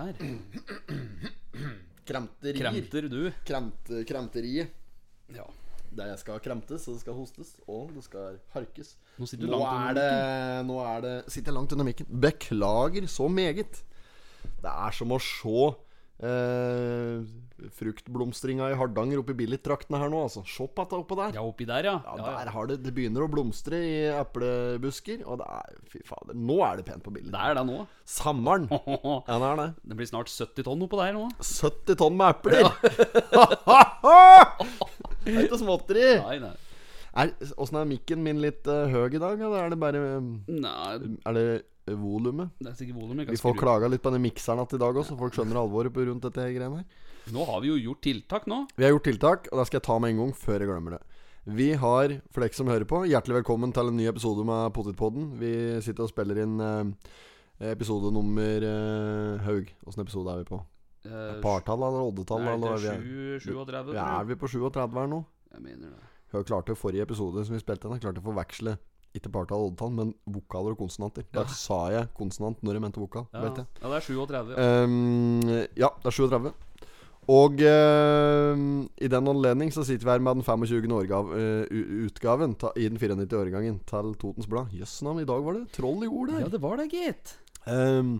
Der. Kremterier. Kremter du. Kremt, kremteriet. Ja. Det skal kremtes, og det skal hostes, og det skal harkes. Nå sitter du Nå langt er under det Nå er det Sitter jeg langt under mikken. Beklager så meget. Det er som å se eh, fruktblomstringa i Hardanger oppi Billit-traktene her nå, altså. Se på dette oppå der. Ja, oppi der, ja. Ja, ja. Der har det Det begynner å blomstre i eplebusker, og det er Fy fader, nå er det pent på bildet. Det er det nå. Sommeren. Ja, det er det. Det blir snart 70 tonn oppå der nå. 70 tonn med epler! det er ikke småtteri. Nei, nei. Er- Åssen er mikken min litt uh, høy i dag, eller er det bare Nei, Er det eh, volumet? det er sikkert volumet Vi får klaga litt på den mikseren igjen i dag òg, så folk skjønner alvoret på rundt dette greiene her. Nå har vi jo gjort tiltak nå. Vi har gjort tiltak, og det skal jeg ta med en gang før jeg glemmer det. Vi har, for dere som hører på, hjertelig velkommen til en ny episode med Potetpodden. Vi sitter og spiller inn eh, episode nummer eh, Haug. Åssen episode er vi på? Eh, Partall eller oddetall? Nei, det er vi? er 7 37. Ja, er vi på 37 her nå? Jeg mener det. Jeg klarte forrige episode som vi spilte inn, jeg klarte å forveksle ikke partall og oddetall, men vokaler og konsonanter. Da sa jeg konsonant når jeg mente vokal. Ja, Vet jeg. ja det er 37. Um, ja, det er 37. Og uh, i den anledning så sitter vi her med den 25. Årgav, uh, utgaven ta, i den 94. årgangen til Totens Blad. Jøss navn, i dag var det troll i ord der. Ja, det var det, gitt. Um,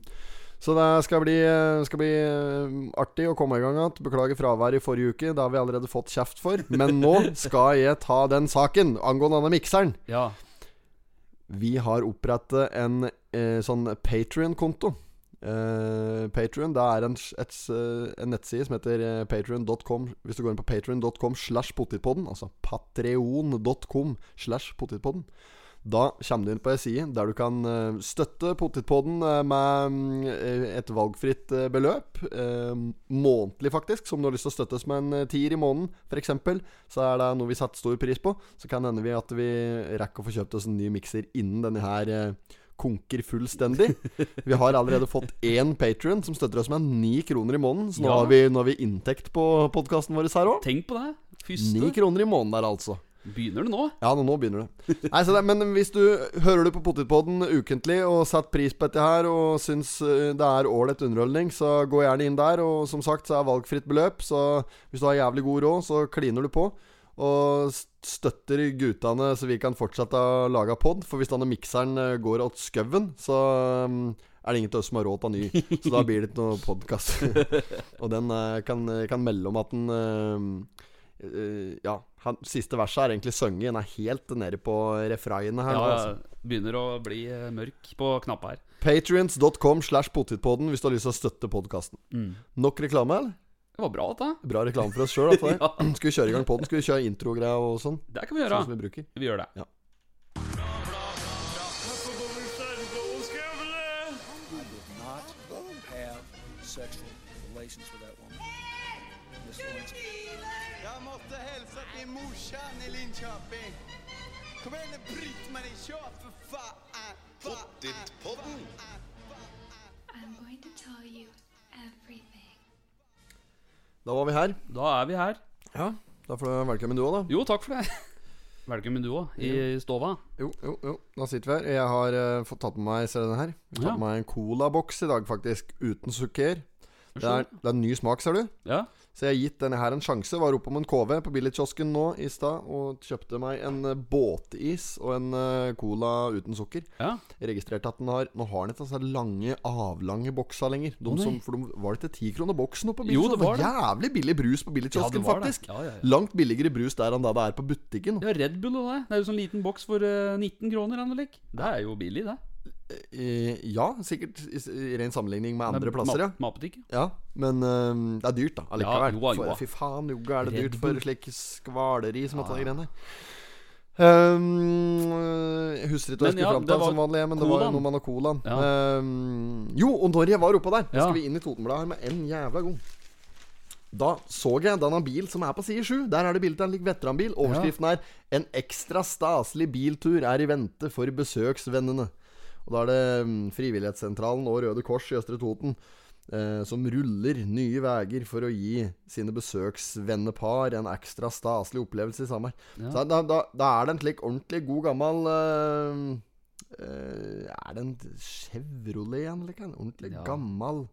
så det skal bli, eh, skal bli eh, artig å komme i gang igjen. Beklager fraværet i forrige uke. Det har vi allerede fått kjeft for. Men nå skal jeg ta den saken angående denne mikseren. Ja. Vi har opprettet en eh, sånn Patrion-konto. Eh, Patrion er en, et, eh, en nettside som heter eh, patrion.com. Hvis du går inn på patrion.com slash potetpodden, altså patreon.com slash potetpodden, da kommer du inn på ei side der du kan eh, støtte Potetpodden eh, med eh, et valgfritt beløp. månedlig, faktisk. Som du har lyst til å støttes med en tier i måneden, f.eks. Så er det noe vi setter stor pris på. Så kan hende vi at vi rekker å få kjøpt oss en ny mikser innen denne her konker fullstendig. Vi har allerede fått én patron som støtter oss med ni kroner i måneden. Så nå, Ja. har, vi, nå har vi inntekt på podkasten vår her òg. Tenk på det. Ni kroner i måneden der, altså. Begynner det nå? Ja, nå, nå begynner det. Nei, det. Men hvis du hører du på Potetpodden ukentlig og setter pris på dette her og syns eh, det er ålreit underholdning, så gå gjerne inn der. Og som sagt så er valgfritt beløp, så hvis du har jævlig god råd, så kliner du på. Og støtter guttene så vi kan fortsette å lage pod. For hvis denne mikseren eh, går åt skauen, så mm, er det ingen av oss som har råd til ny. Så da blir det ikke noe podkast. og den eh, kan, kan melde om at den Ja, han, siste verset er egentlig sunget. Den er helt nede på refraiene her. Ja, nå, altså. Begynner å bli eh, mørk på knappa her. Patrients.com slash potetpodden hvis du har lyst til å støtte podkasten. Mm. Nok reklame, eller? Det var bra, dette. Bra reklame for oss sjøl. Ja. Skal vi kjøre i gang podden? Skal vi kjøre introgreia og sånn? Det kan vi gjøre. Sånn som vi bruker. Vi gjør det. Ja. Sexual relations with that woman. Miss Lewinsky. Jag måste hälsa till morsan i Linköping. Kom igjen, nu Britt-Marie, kör for faen! Pottitpodden. I'm going to tell you everything. Da var vi her. Da er vi her. Ja, Da får du velkommen du òg, da. Jo, takk for det. Velkommen du òg, i stova. Jo, jo, jo. Da sitter vi her. Jeg har uh, fått tatt med meg Ser du den her? Jeg har Ja. tatt med meg en colaboks i dag, faktisk. Uten sukker. Det er, det er en ny smak, ser du. Ja. Så jeg har gitt denne her en sjanse. Var oppom en KV på billigkiosken nå i stad og kjøpte meg en eh, båtis og en eh, cola uten sukker. ja. Registrerte at den har Nå har den ikke disse lange, avlange bokser lenger. De som, for de, var det til ti kroner boksen oppe på Jo, det var det. Jævlig billig brus på billigkiosken, ja, faktisk. Ja, ja. Langt billigere brus der enn det det er på butikken. Ja, Red Bull og det. Det er jo sånn liten boks for eh, 19 kroner. eller noe. Det er jo billig, det. Eh, ja, sikkert i, ren sammenligning med andre plasser, ja. Matbutikk. Ja, men eh, det er dyrt, da. Allikevel. Ja, joa, joa. For, fy faen, jo er det dyrt for slik skvaleri som dette Ja. greiene der. Um, jeg husker ikke hva jeg skulle ja, fram til som vanlig, men det var noe med noe colaen. Ja. Um, jo, og når jeg var oppå der, Ja. skal vi inn i Totenbladet her med en jævla gang. Da så jeg denne bil som er på side 7. Der er det bilde av en lik veteranbil. Overskriften er 'En ekstra staselig biltur er i vente for besøksvennene'. Og Da er det mm, Frivillighetssentralen og Røde Kors i Østre Toten eh, som ruller nye veier for å gi sine besøksvennepar en ekstra staselig opplevelse i sommer. Ja. Så da, da, da er det en slik ordentlig god gammel eh, eh, Er det en Chevrolet igjen, eller hva? En ordentlig Ja. gammel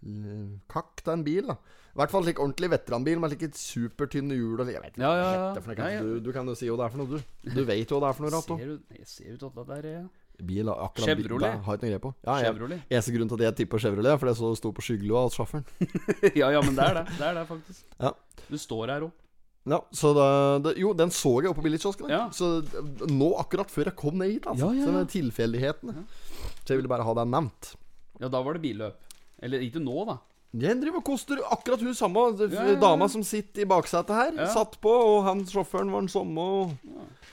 l- kakk av en bil. da I hvert fall slik ordentlig veteranbil med like supertynne hjul. Jeg vet ikke Ja, hva ja, ja. For det heter Nei, ja. du, du kan jo si hva det er for noe, du. Du vet jo hva det er for noe, Rato. Ser du, jeg ser ut at det der er Bil, akkurat Chevrolet. det Har ikke noe greie på. Ja, jeg, Chevrolet. eneste grunnen til at jeg tipper Chevrolet, er fordi jeg så det sto på skyggelua hos sjåføren. ja, ja, men det er det. Det er det, faktisk. Ja. Du står her òg. Ja, så da, det, Jo, den så jeg oppe på billigkiosken. Ja. Så nå, akkurat før jeg kom ned hit, altså. Ja, ja, Så det ja. er tilfeldighetene. Så jeg ville bare ha deg nevnt. Ja, da var det billøp. Eller ikke nå, da. Den driver og koster akkurat hun samme Ja, ja, ja. dama som sitter i baksetet her. Ja. Satt på, og han sjåføren var den samme. Og...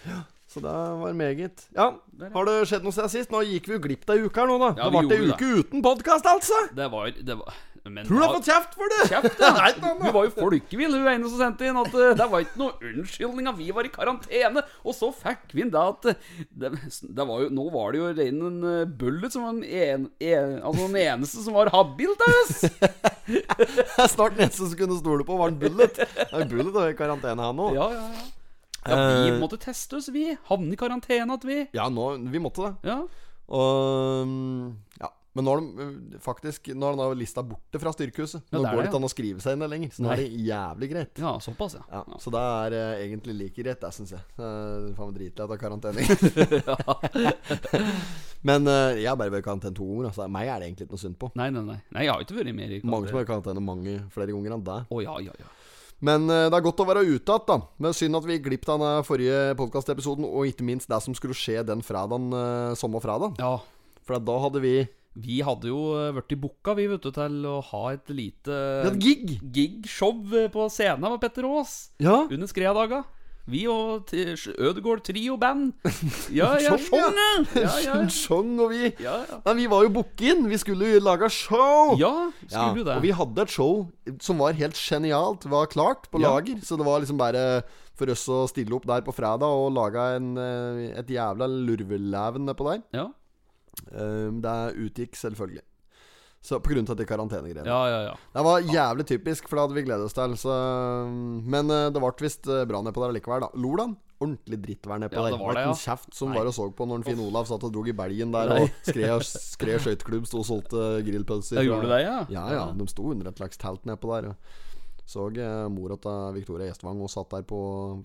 Ja. Så det var meget. Ja, har det skjedd noe siden sist? Nå gikk vi jo glipp av ei uke her nå, da. Ja, det ble ei uke uke uten podkast, altså! Det var, det var men Tror du har fått kjeft for det? Kjeft, ja. Nei, da, noe Hun var jo folkevill, hun ene som sendte inn. At eh, det var ikke noe unnskyldning at vi var i karantene. Og så fikk vi inn det at det, det var jo, Nå var det jo rein en eh, Bullet som var en, en, altså den eneste som var habil til oss. Snart den eneste som kunne stole på, var en Bullet. Ja, Bullet var i karantene, han òg. Ja, ja, ja. Ja, vi Eh. måtte teste oss, vi. Havne i karantene at vi. Ja, nå, vi måtte det. Ja. Og mm, Ja. Men nå har de øh, faktisk Nå har de lista borte fra styrkehuset. Ja, Nå det er går det ikke an å skrive seg inn der lenger. Så nå Nei. er det jævlig greit. ja, såpass, ja. Ja, Så det er uh, egentlig like greit, det syns jeg. Uh, faen meg dritlei av karantene. Men uh, jeg har bare vært i karantene to ganger. Altså. Meg er det egentlig ikke noe synd på. Nei, nei, nei. Nei, Jeg har ikke vært mer i Mange som har vært i karantene mange flere ganger enn deg. Oh, ja, ja, ja. Men eh, det er godt å være ute igjen, da. Men synd at vi gikk glipp av den forrige podkastepisoden, og ikke minst det som skulle skje den fredagen, uh, samme ja. For da hadde vi Vi hadde jo blitt i booka, vi, vet du, til å ha et lite gig! gig-show eh, på scenen med Petter Aas Ja. under Skreadaga. Vi og Ødegård Trio-band. Ja, ja, Sjong, ja. sjong, ja. Ja, ja, Sjong, og vi ja. ja. Nei, vi var jo booket inn. Vi skulle jo lage show. Ja, skulle du det? og vi hadde et show som var helt genialt. Var klart på lager. Så det var liksom bare for oss å stille opp der på fredag og lage en, eh, et jævla lurveleven nedpå der. Ja, Um, Det utgikk selvfølgelig. Så av de karantenegreiene. ja, ja. ja. Det var jævlig typisk, for det hadde vi gledet oss til. Så, men eh, det ble visst eh, bra nedpå der likevel, da. Lolan? Ordentlig drittvær nedpå Ja, der. det var det, en kjeft som Nei. var og så på når Finn Olav satt og drog i belgen der Nei. og skred, skred skøyteklubb, sto og solgte grillpølser. Ja, gjorde du det, ja? Ja, ja. De sto under et slags telt nedpå der. Så eh, mora til Victoria Gjestvang og satt der på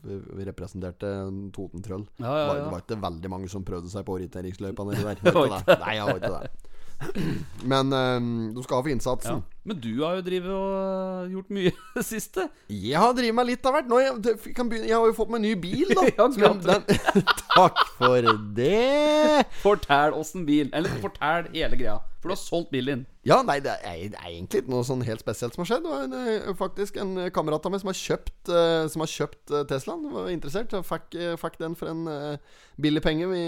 Vi representerte Toten Trøll. Ja, ja, ja. Det var ikke veldig mange som prøvde seg på orienteringsløypa nedi der. Nei, jeg var ikke det. Men eh, du skal ha for ja. innsatsen. Men du har jo drevet og øh, gjort mye det siste. Jeg har drevet meg litt av hvert. Nå, jeg, kan begynne, jeg har jo fått meg ny bil, da. Ja, Som den, takk for det. Fortell åssen bil. Eller fortell hele greia. For du har solgt bilen din. Ja, nei, det er, det er egentlig ikke noe sånn helt spesielt som har skjedd. Det var en, eh, faktisk en kamerat av meg som har kjøpt, uh, som har kjøpt uh, Teslaen. Var interessert. Fikk, eh, fikk den for en uh, billig penge. Vi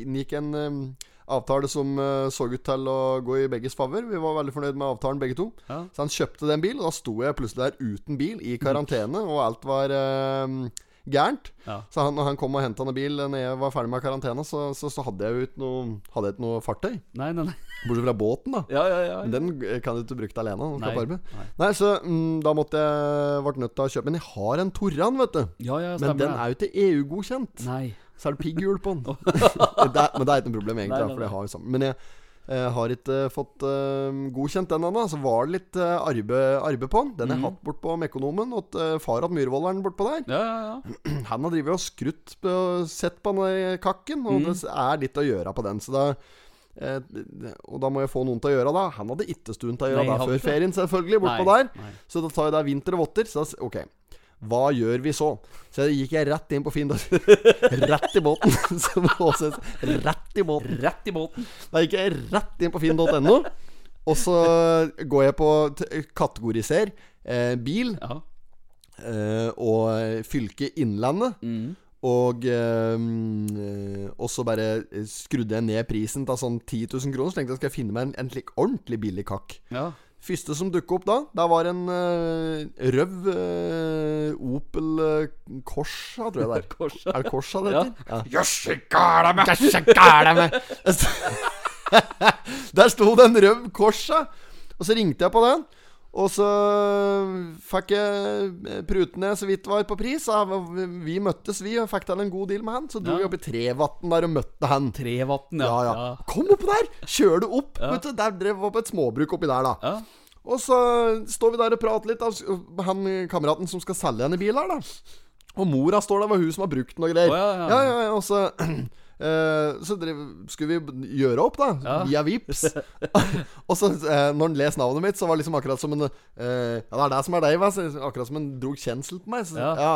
inngikk en eh, avtale som eh, så ut til å gå i begges favør. Vi var veldig fornøyd med avtalen begge to. Ja. Så han kjøpte den bil, og da sto jeg plutselig der uten bil, i karantene, og alt var eh, gærent. Ja. Så han, når han kom og henta en bil når jeg var ferdig med karantene, så, så, så hadde jeg jo ikke noe, hadde jeg ikke noe fartøy. Nei, nei, nei. Bortsett fra båten, da. Ja, ja, ja. Men den eh, kan du ikke bruke alene. Nei, nei. Nei, så mm, da måtte jeg Ble nødt til å kjøpe Men jeg har en Torran, vet du. Ja, ja, Men den er jo ikke EU-godkjent. Nei. Så er det pigghjul på den. det er, men det er ikke noe problem, egentlig. Nei, nei, nei, For har jo sammen Men jeg eh, har ikke fått eh, godkjent den ennå. Så var det litt uh, arbeid, arbeid på den. Den har jeg Mhm. hatt bort på Mekonomen. Og uh, far hatt Myhrvolderen bortpå der. Ja, ja, ja. Han har drevet og skrutt på, sett på den kakken, og mm. det er litt å gjøre på den. Så da eh, Og da må jeg få noen til å gjøre det. Han hadde ikke stund til å gjøre Nei, det før ferien, selvfølgelig, bortpå der. nei. Så da tar jeg det vinter og votter. Så da, ok, hva gjør vi så? Så gikk jeg rett inn på Finn. rett i båten. Rett i båten. Rett i båten. Da gikk jeg rett inn på finn.no. Og så går jeg på kategoriser eh, bil Ja. eh, og fylke Innlandet. Mm. Og mm, Og så bare skrudde jeg ned prisen til sånn 10 000 kroner. Så tenkte jeg skal jeg finne meg en, en slik ordentlig billig kakk. ja. Første som dukka opp da, det var en uh, røv uh, Opel uh, Corsa, tror jeg det er. Korsa. Er det Corsa det Ja. heter? Jøsse gæla meg! Jøsse gæla meg! Der sto det en røv Corsa, og så ringte jeg på den. Og så fikk jeg pruten ned så vidt var på pris. Vi møttes, vi, og fikk til en god deal med han. Så dro Ja. vi opp i Trevatn der og møtte han. Trevatn, Ja, ja. ja. Kom opp der! Kjør det opp! Vet du, der drev vi på et småbruk oppi der, da. Ja. Og så står vi der og prater litt av han kameraten som skal selge henne bil her, da. Og mora står der, var hun som har brukt den og greier. Oh, ja, ja. ja, ja, ja, og så eh, så drev, skulle vi gjøre opp, da. Ja. Via Vips og så, uh, når han leste navnet mitt, så var det liksom akkurat som en uh, Ja, det er det som er deg, hva? Akkurat som han drog kjensel på meg. Så, Ja. ja.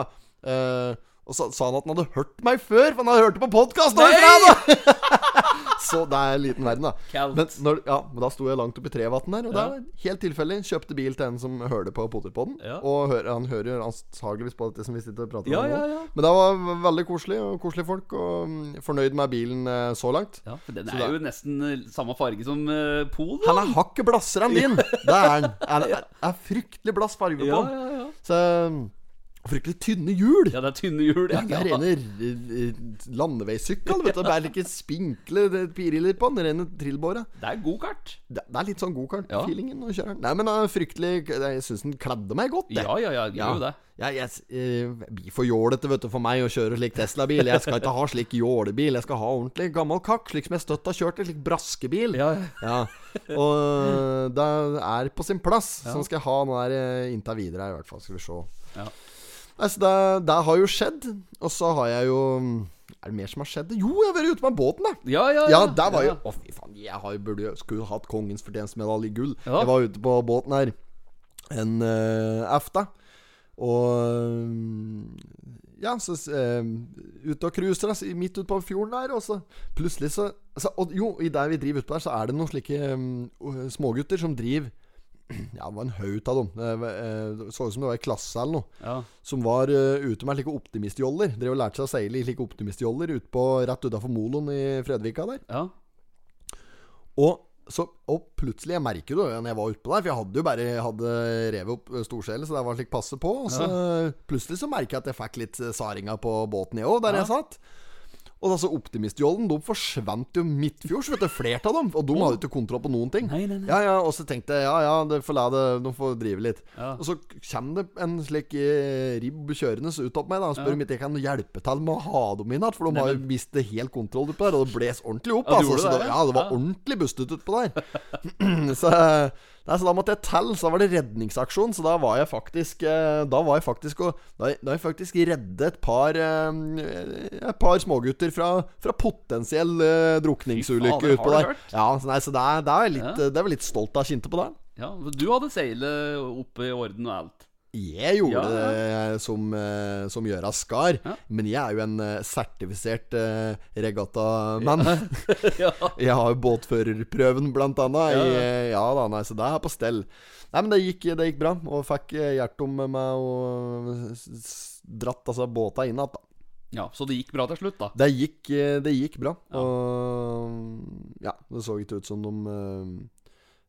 og så sa han at han hadde hørt meg før, for han hadde hørt det på podkast! så det er en liten verden, da. Men, når, ja, men da sto jeg langt oppi trevatten der, og det er helt tilfeldig. Kjøpte bil til en som hørte på Potetpodden. Ja. Og hører, han hører jo antageligvis på dette som vi sitter og prater Ja, om ja, nå. ja. Men det var veldig koselig, og koselige folk, og mm, fornøyd med bilen eh, så langt. Ja, for den er det- jo nesten eh, samme farge som uh, Pol. da. Han er hakket blassere enn din! Det er han. Er, er, er fryktelig blass farge på Ja, den. ja, ja. Så mm, Fryktelig tynne hjul. Ja, det er tynne hjul. Ja, det er rene eh, landeveissykkel. Det er ikke spinkle piriller på den. Rene trillbåra. Det er god-kart. Det, det er litt sånn gokart-feelingen å kjøre den. Nei, men det er fryktelig Jeg syns den kledde meg godt. det. Ja, ja, ja, gjør jo det. Ja, jeg, eh, blir for jålete vet du, for meg å kjøre slik Tesla-bil. Jeg skal ikke ha slik jålebil. Jeg skal ha ordentlig gammel kakk, slik som jeg støtt har kjørt en slik braskebil. Ja, ja. Ja, Og øh, det er på sin plass. Sånn skal jeg ha nå øh, inntil videre, i hvert fall. Skal vi se. Ja. Nei, så det, det har jo skjedd. Og så har jeg jo Er det mer som har skjedd? Jo, jeg har vært ute med båten, da. Ja, ja, Ja, ja der var jo ja. Å, fy faen. Jeg har, jo- burde jo skulle hatt kongens fortjenstmedalje i gull. Ja. Jeg var ute på båten her en uh, aften. Og ja, så uh, ute og cruiser, altså, midt ute på fjorden der, og så plutselig så altså, og, Jo, i det vi driver utpå der, så er det noen slike um, smågutter som driver Ja, det var en haug av dem. Det eh, så ut som det var i klasse eller noe. Ja. Som var eh, ute med slike optimistjoller. Drev og lærte seg å seile i slike optimistjoller ut på, rett utafor moloen i Fredvika der. ja. Og, så, og plutselig, jeg merker det når jeg var utpå der, for jeg hadde jo bare hadde revet opp storselen, så det var slik passe på. Og så plutselig så merker jeg at jeg fikk litt eh, saringa på båten, jeg òg, der Ja. jeg satt. Og altså optimistjollen, de forsvant jo midtfjords, vet du. Flert av dem. Og de hadde ikke kontroll på noen ting. Nei, nei, nei. Ja, ja, Og så tenkte jeg ja, ja, det får la det, de får drive litt. Ja. Og så kommer det en slik eh, ribb kjørende ut opp meg da og spør om ikke jeg kan hjelpe til med å ha dem inn igjen. For de har jo mistet helt kontroll på der, og det bles ordentlig opp. Ja, altså, det, ja. ja, det var Ja. ordentlig bustet utpå der. så, nei, så da måtte jeg telle. Så da var det redningsaksjon. Så da var jeg faktisk eh, Da var jeg faktisk og, Da da jeg faktisk redde et par eh, Et par smågutter fra, fra potensiell eh, drukningsulykke utpå der. hørt? Ja, så, nei, så det er, det er jeg litt, Ja. det er jeg litt stolt av kjente på det. ja. Du hadde seilet oppe i orden og alt. Jeg gjorde Ja, det som, eh, som gjøra skar, Ja. men jeg er jo en eh, sertifisert uh, regattamann. ja. Jeg har jo båtførerprøven, blant annet. Ja, I, ja. ja da, nei, så det er på stell. Nei, men det gikk, det gikk bra, og fikk Gjertom med meg og dratt altså båta inn igjen, ja, Så det gikk bra til slutt, da. Det gikk, det gikk bra. Ja. Og ja, det så ikke ut som de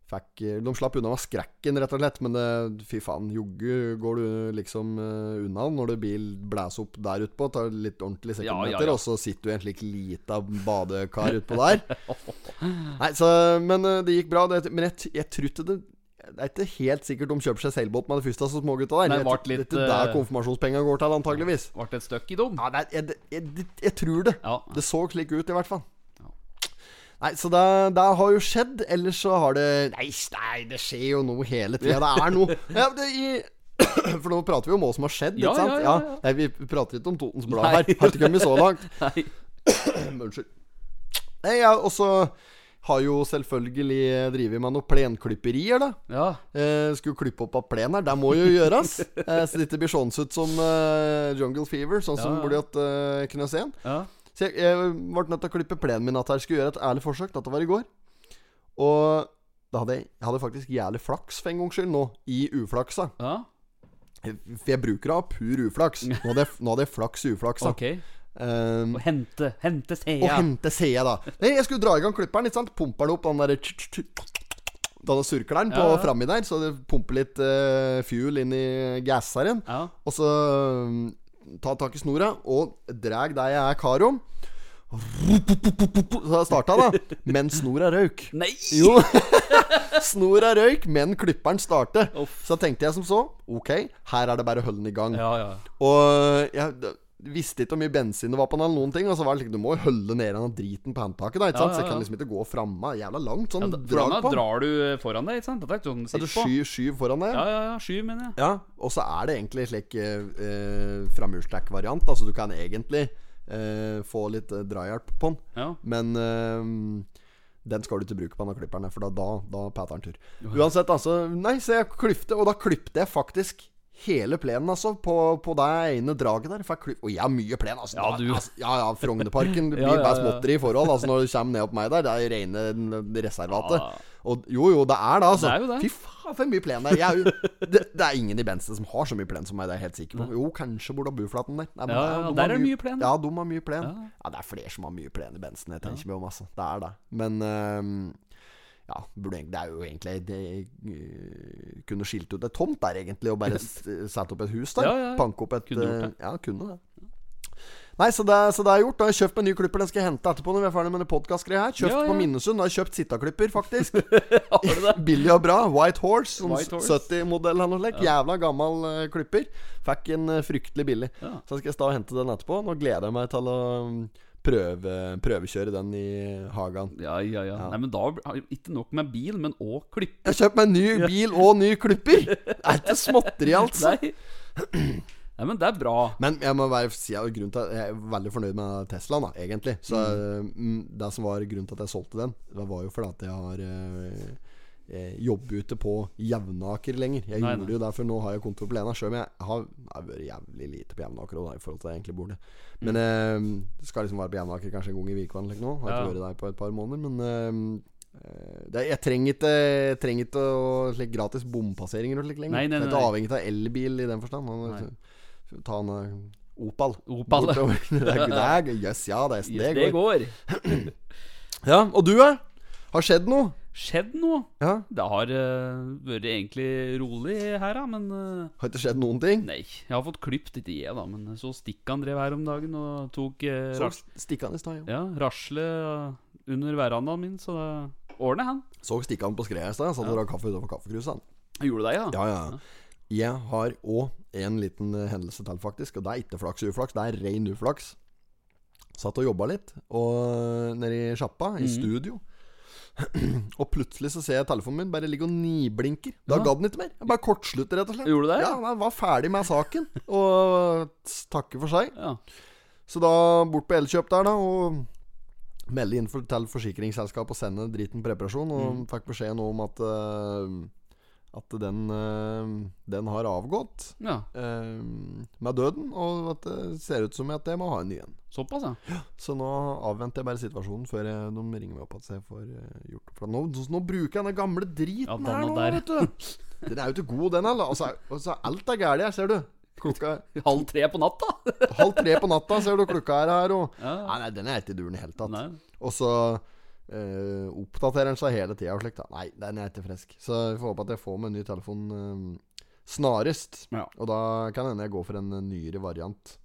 fikk eh, De slapp unna med skrekken, rett og slett. Men det, fy faen, joggu går du liksom eh, unna når det bil blæser opp der utpå. Tar litt ordentlig sekundmeter, ja, ja. og så sitter du i en slik lita badekar utpå der. Nei, så Men eh, det gikk bra. Det, men jeg, jeg trodde det det er ikke helt sikkert de kjøper seg seilbåt med det første av så smågutta der. Nei, litt, det er der konfirmasjonspengene går til, antageligvis. Ble et støkk i dem? Ja, jeg, jeg, jeg, jeg tror det. Ja. Det så slik ut, i hvert fall. Nei, så det, det har jo skjedd. Ellers så har det Nei, nei det skjer jo noe hele tida. Det er noe ja, det, i, For nå prater vi jo om hva som har skjedd, Ja, ikke sant? ja, ja. Nei, vi prater ikke om Totens Blad her. Har ikke kommet så langt. Nei. Unnskyld. Nei, ja, og så har jo selvfølgelig drevet med noen plenklipperier, da. Ja. Eh, skulle klippe opp av plen her. Det må jo gjøres. Eh, så det ikke blir sånn ut som uh, Jungle Fever, sånn som Ja, burde hatt uh, en. ja. Så jeg, jeg ble nødt til å klippe plenen min at jeg skulle gjøre et ærlig forsøk. Dette var i går. Og da hadde jeg, jeg hadde faktisk jævlig flaks for en gangs skyld nå, i uflaksa. ja. For jeg bruker det av pur uflaks. Nå hadde jeg, nå hadde jeg flaks i uflaksa. Ok. Um, Og hente, hente og Thea. hente Sea, da. Nei, jeg skulle dra i gang klipperen. Ikke sant? Pumper den opp, den derre Denne surkleren på Ja, ja. framme der, så det pumper litt uh, fuel inn i gasseren. Ja. Og så um, ta tak i snora og dreg der jeg er kar om. Så starta, da. Men snora røyk. Nei! Jo. snora røyk, men klipperen starter. Så tenkte jeg som så. Ok, her er det bare å holde den i gang. Ja, ja. Og jeg, visste ikke hvor mye bensin det var på den, eller noen ting. Og så var det liksom, du må jo holde ned den driten på håndtaket, da. Ikke Ja, sant? Så jeg kan liksom ikke gå framme. Jævla langt sånn Ja, da- drag på. drar du foran deg, ikke sant? Dette er ikke sånn Ja, du sitt på. skyv, skyv foran deg. Ja, ja, ja. Skyv, mener jeg. Ja, og så er det egentlig slik eh, eh, framhjulstrekk-variant. Altså du kan egentlig eh, få litt eh, drahjelp på den. Ja. Men eh, den skal du ikke bruke på denne klipperen, for da, da, da patter den tur. Uansett, altså Nei, så jeg klyfte, og da klypte jeg faktisk hele plenen, altså, på, på det ene draget der. For jeg og jeg har mye plen, altså. Ja, du- altså ja, ja, Frognerparken blir Ja, ja, bare ja. småtteri i forhold. Altså Når du kommer ned opp meg der, det er rene reservatet. Og jo, jo, det er det, altså. Det er jo det. Fy faen, for mye plen der. Jeg det, det er ingen i Bensen som har så mye plen som meg, det er jeg helt sikker på. Jo, kanskje borda Buflaten der. Nei, Ja, ja, de der er det mye plen. Ja, de har mye plen. Ja. Ja, det er flere som har mye plen i Bensen, jeg tenker meg om, altså. Det er det. Men ehm, ja, burde det er jo egentlig det, øh, Kunne skilt ut et tomt der, egentlig, og bare satt opp et hus der. Ja, ja. Banke opp et Kunne gjort det. øh, Ja, kunne det. Nei, så det, så det er gjort. Da har jeg kjøpt meg ny klipper. Den skal jeg hente etterpå når vi er ferdig med det podkastgreia her. Kjøpt Ja, på Minnesund. Da har jeg kjøpt sittaklipper, faktisk. Det? Billig og bra. White Horse. Sånn White Horse. 70-modell eller noe slikt. Jævla gammel uh, klipper. Fikk en uh, fryktelig billig. Så skal jeg stå og hente den etterpå. Nå gleder jeg meg til å mm, prøve, prøvekjøre den i hagen. Ja, ja, ja. Nei, men da Ikke nok med bil, men òg klipper. Jeg har kjøpt meg ny bil og ny klipper! Det er ikke småtteri, altså. Nei. Nei, men det er bra. Men jeg må bare si at grunnen til at jeg er veldig fornøyd med Teslaen, da, egentlig. Så mm, Det som var grunnen til at jeg solgte den, det var jo fordi at jeg har eh, jobbe ute på Jevnaker lenger. Jeg Nei, gjorde nei. jo derfor nå har jeg kontor på Lena. Selv om jeg har, jeg vært jævlig lite på Jevnaker da, i forhold til jeg egentlig bor der. Men eh, skal liksom være på Jevnaker kanskje en gang i uka eller noe. Har ikke Ja. vært der på et par måneder, men eh, eh, det, jeg trenger ikke, jeg trenger ikke å- slik gratis bompasseringer og slikt lenger. Nei, nei, Jeg er nei. ikke avhengig av elbil i den forstand. Man, Ta en eh, Opal. Opal. Det er, det er, yes, ja, det, Yes, det, det går. går. Ja, og du, da? Har skjedd noe? Skjedd noe. Ja, Det har uh, vært egentlig rolig her, da, men uh, Har ikke skjedd noen ting? Nei. Jeg har fått klipt, ikke jeg, da, men så Stikkan drev her om dagen og tok uh, Så ras stikk i stad, ja. ja, rasle under verandaen min, så det ordner han. Så Stikkan på skredet i stad. Satt og drakk kaffe utenfor kaffekruset. Gjorde det, ja. Ja, ja. Jeg har òg en liten hendelse til, faktisk. Og det er ikke flaks og uflaks, det er rein uflaks. Satt og jobba litt og nede i sjappa, Mhm. i studio. Og plutselig så ser jeg telefonen min bare ligge og niblinker. Da Ja. ga den ikke mer. Jeg bare kortslutter, rett og slett. Gjorde du det? Ja, jeg var ferdig med saken. Og takke for seg. ja. Så da bort på Elkjøp der, da, og melde inn for, til forsikringsselskapet og sende driten på reparasjon. Og Mm. fikk beskjed nå om at eh, At den, eh, den har avgått ja. eh, med døden, og at det ser ut som at jeg må ha en ny en. Såpass, ja. Så nå avventer jeg bare situasjonen før jeg, de ringer meg opp at jeg får eh, gjort. For nå, nå bruker jeg den gamle driten Ja, her nå, der. vet du. Den er jo ikke god, den heller. Altså, altså, alt er galt her, ser du. Klokka Halv tre på natta. halv tre på natta, ser du. Klokka er her, og Ja. Nei, nei, den er ikke i duren i det hele tatt. Og så eh, oppdaterer den seg hele tida og slikt. da. Nei, den er ikke frisk. Så vi får håpe at jeg får meg en ny telefon uh, snarest. Ja. Og da kan hende jeg går for en eh, nyere variant.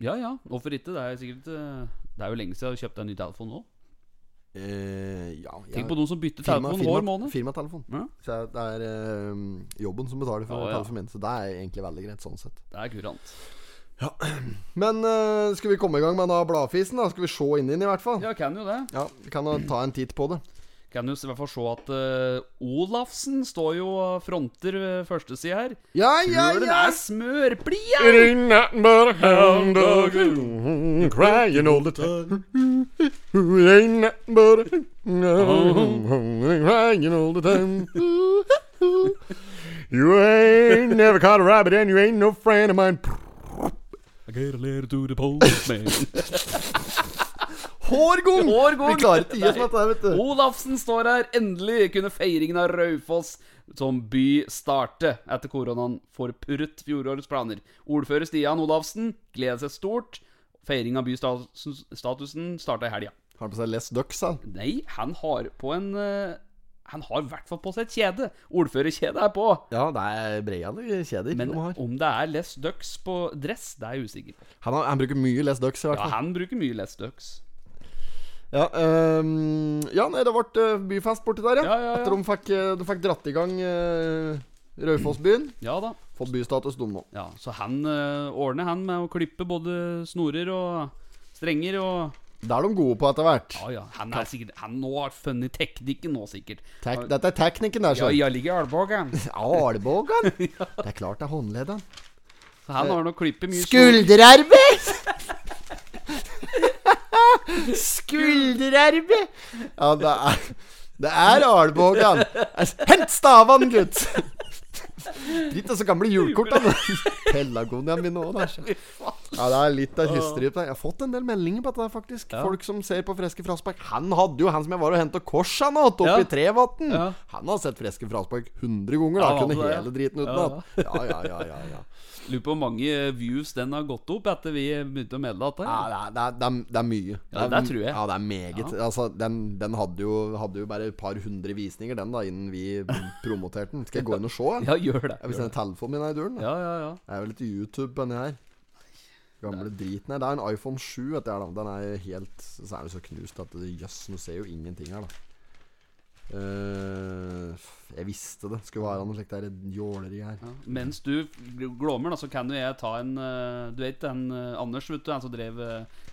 ja ja, hvorfor ikke? Det er sikkert Det er jo lenge siden jeg har kjøpt en ny telefon nå. Uh, ja, Tenk på noen som bytter telefon hver måned. Firmatelefon. Ja. Så det er jobben som betaler for ja. telefonen min. Så det er egentlig veldig greit sånn sett. Det er kurant. Men uh, skal vi komme i gang med da bladfisen? da Skal vi se inn i den, i hvert fall? Ja, kan jo det. Ja, Vi kan jo ta en titt på det. Kan jo i hvert fall se at uh, Olafsen står jo fronter uh, førstesida her. Ja, ja, Tror den ja! er smørblid, ja! ain't nothing but a hound dog crying all the time. Ain't nothing but a hound crying all the time. You ain't never caught a rabbit and you ain't no friend of mine. I get a letter to the postman. Hårgong! Hårgong! Vi klarer ikke å gi oss med dette, vet du. Olafsen står her. Endelig kunne feiringen av Raufoss som by starte etter koronaen forpurret fjorårets planer. Ordfører Stian Olafsen gleder seg stort. Feiring av bystatusen starta i helga. Har han på seg Les Ducks, han? Nei, han har på en eh, Han har i hvert fall på seg et kjede. Ordførerkjedet er på. Ja, det er breiale kjeder Men om det er Les Ducks på dress, det er jeg usikker på. Han, har, han bruker mye Les Ducks, i hvert Ja, han bruker mye Les Ducks. Ja, um, ja nei, det ble eh, byfest borti der, ja. Ja, ja, ja. Etter de fikk, eh, de fikk dratt i gang uh, Raufossbyen. Ja da. Fått bystatus, de nå. Ja, så han uh, ordner han med å klippe både snorer og strenger og Det er de gode på etter hvert. Ja, ja. Han er sikkert Han nå har funnet teknikken nå, sikkert. Tek, dette er teknikken der, Ja, jeg ligger i albuen. Alvågan. Det er klart det er håndledden. Så han har nok klippet mye Skulderarbeid! Skulderarbeid! Ja, det er Det er albuen. Hent stavene, gutt! Litt av så gamle julekortene. Pelargoniaen min òg, så. Ja, det er litt av hysteri på det. Jeg har fått en del meldinger på dette, faktisk. faktisk. Folk som ser på Freske fraspark. Han hadde jo han som jeg var og henta korsa nå, oppe Ja. i Trevatn. Ja. Han har sett Freske fraspark 100 ganger. Da. Ja, Kunne det hele driten Ja, utenat. Ja, ja, ja, ja, ja. Lurer på hvor mange views den har gått opp etter vi begynte å melde dette. Ja, det er, det, er, det, er, mye. Ja, det tror jeg. Ja, det er meget. Altså, den den hadde, jo, hadde jo bare et par hundre visninger, den da, innen vi promoterte den. Skal jeg gå inn og se? Ja, gjør det. Jeg vil sende telefonen min er i døren. Ja, ja, ja. Jeg er jo litt YouTube denne her. Gamle driten her. Det er en iPhone 7. Vet jeg, da. Den er helt Så er den så knust at jøss, yes, nå ser jo ingenting her, da. Uh, jeg visste det skulle være noe slikt jåleri her. Ja. Mens du glommer, da, så kan jo jeg ta en uh, Du vet den uh, Anders, vet du, han som drev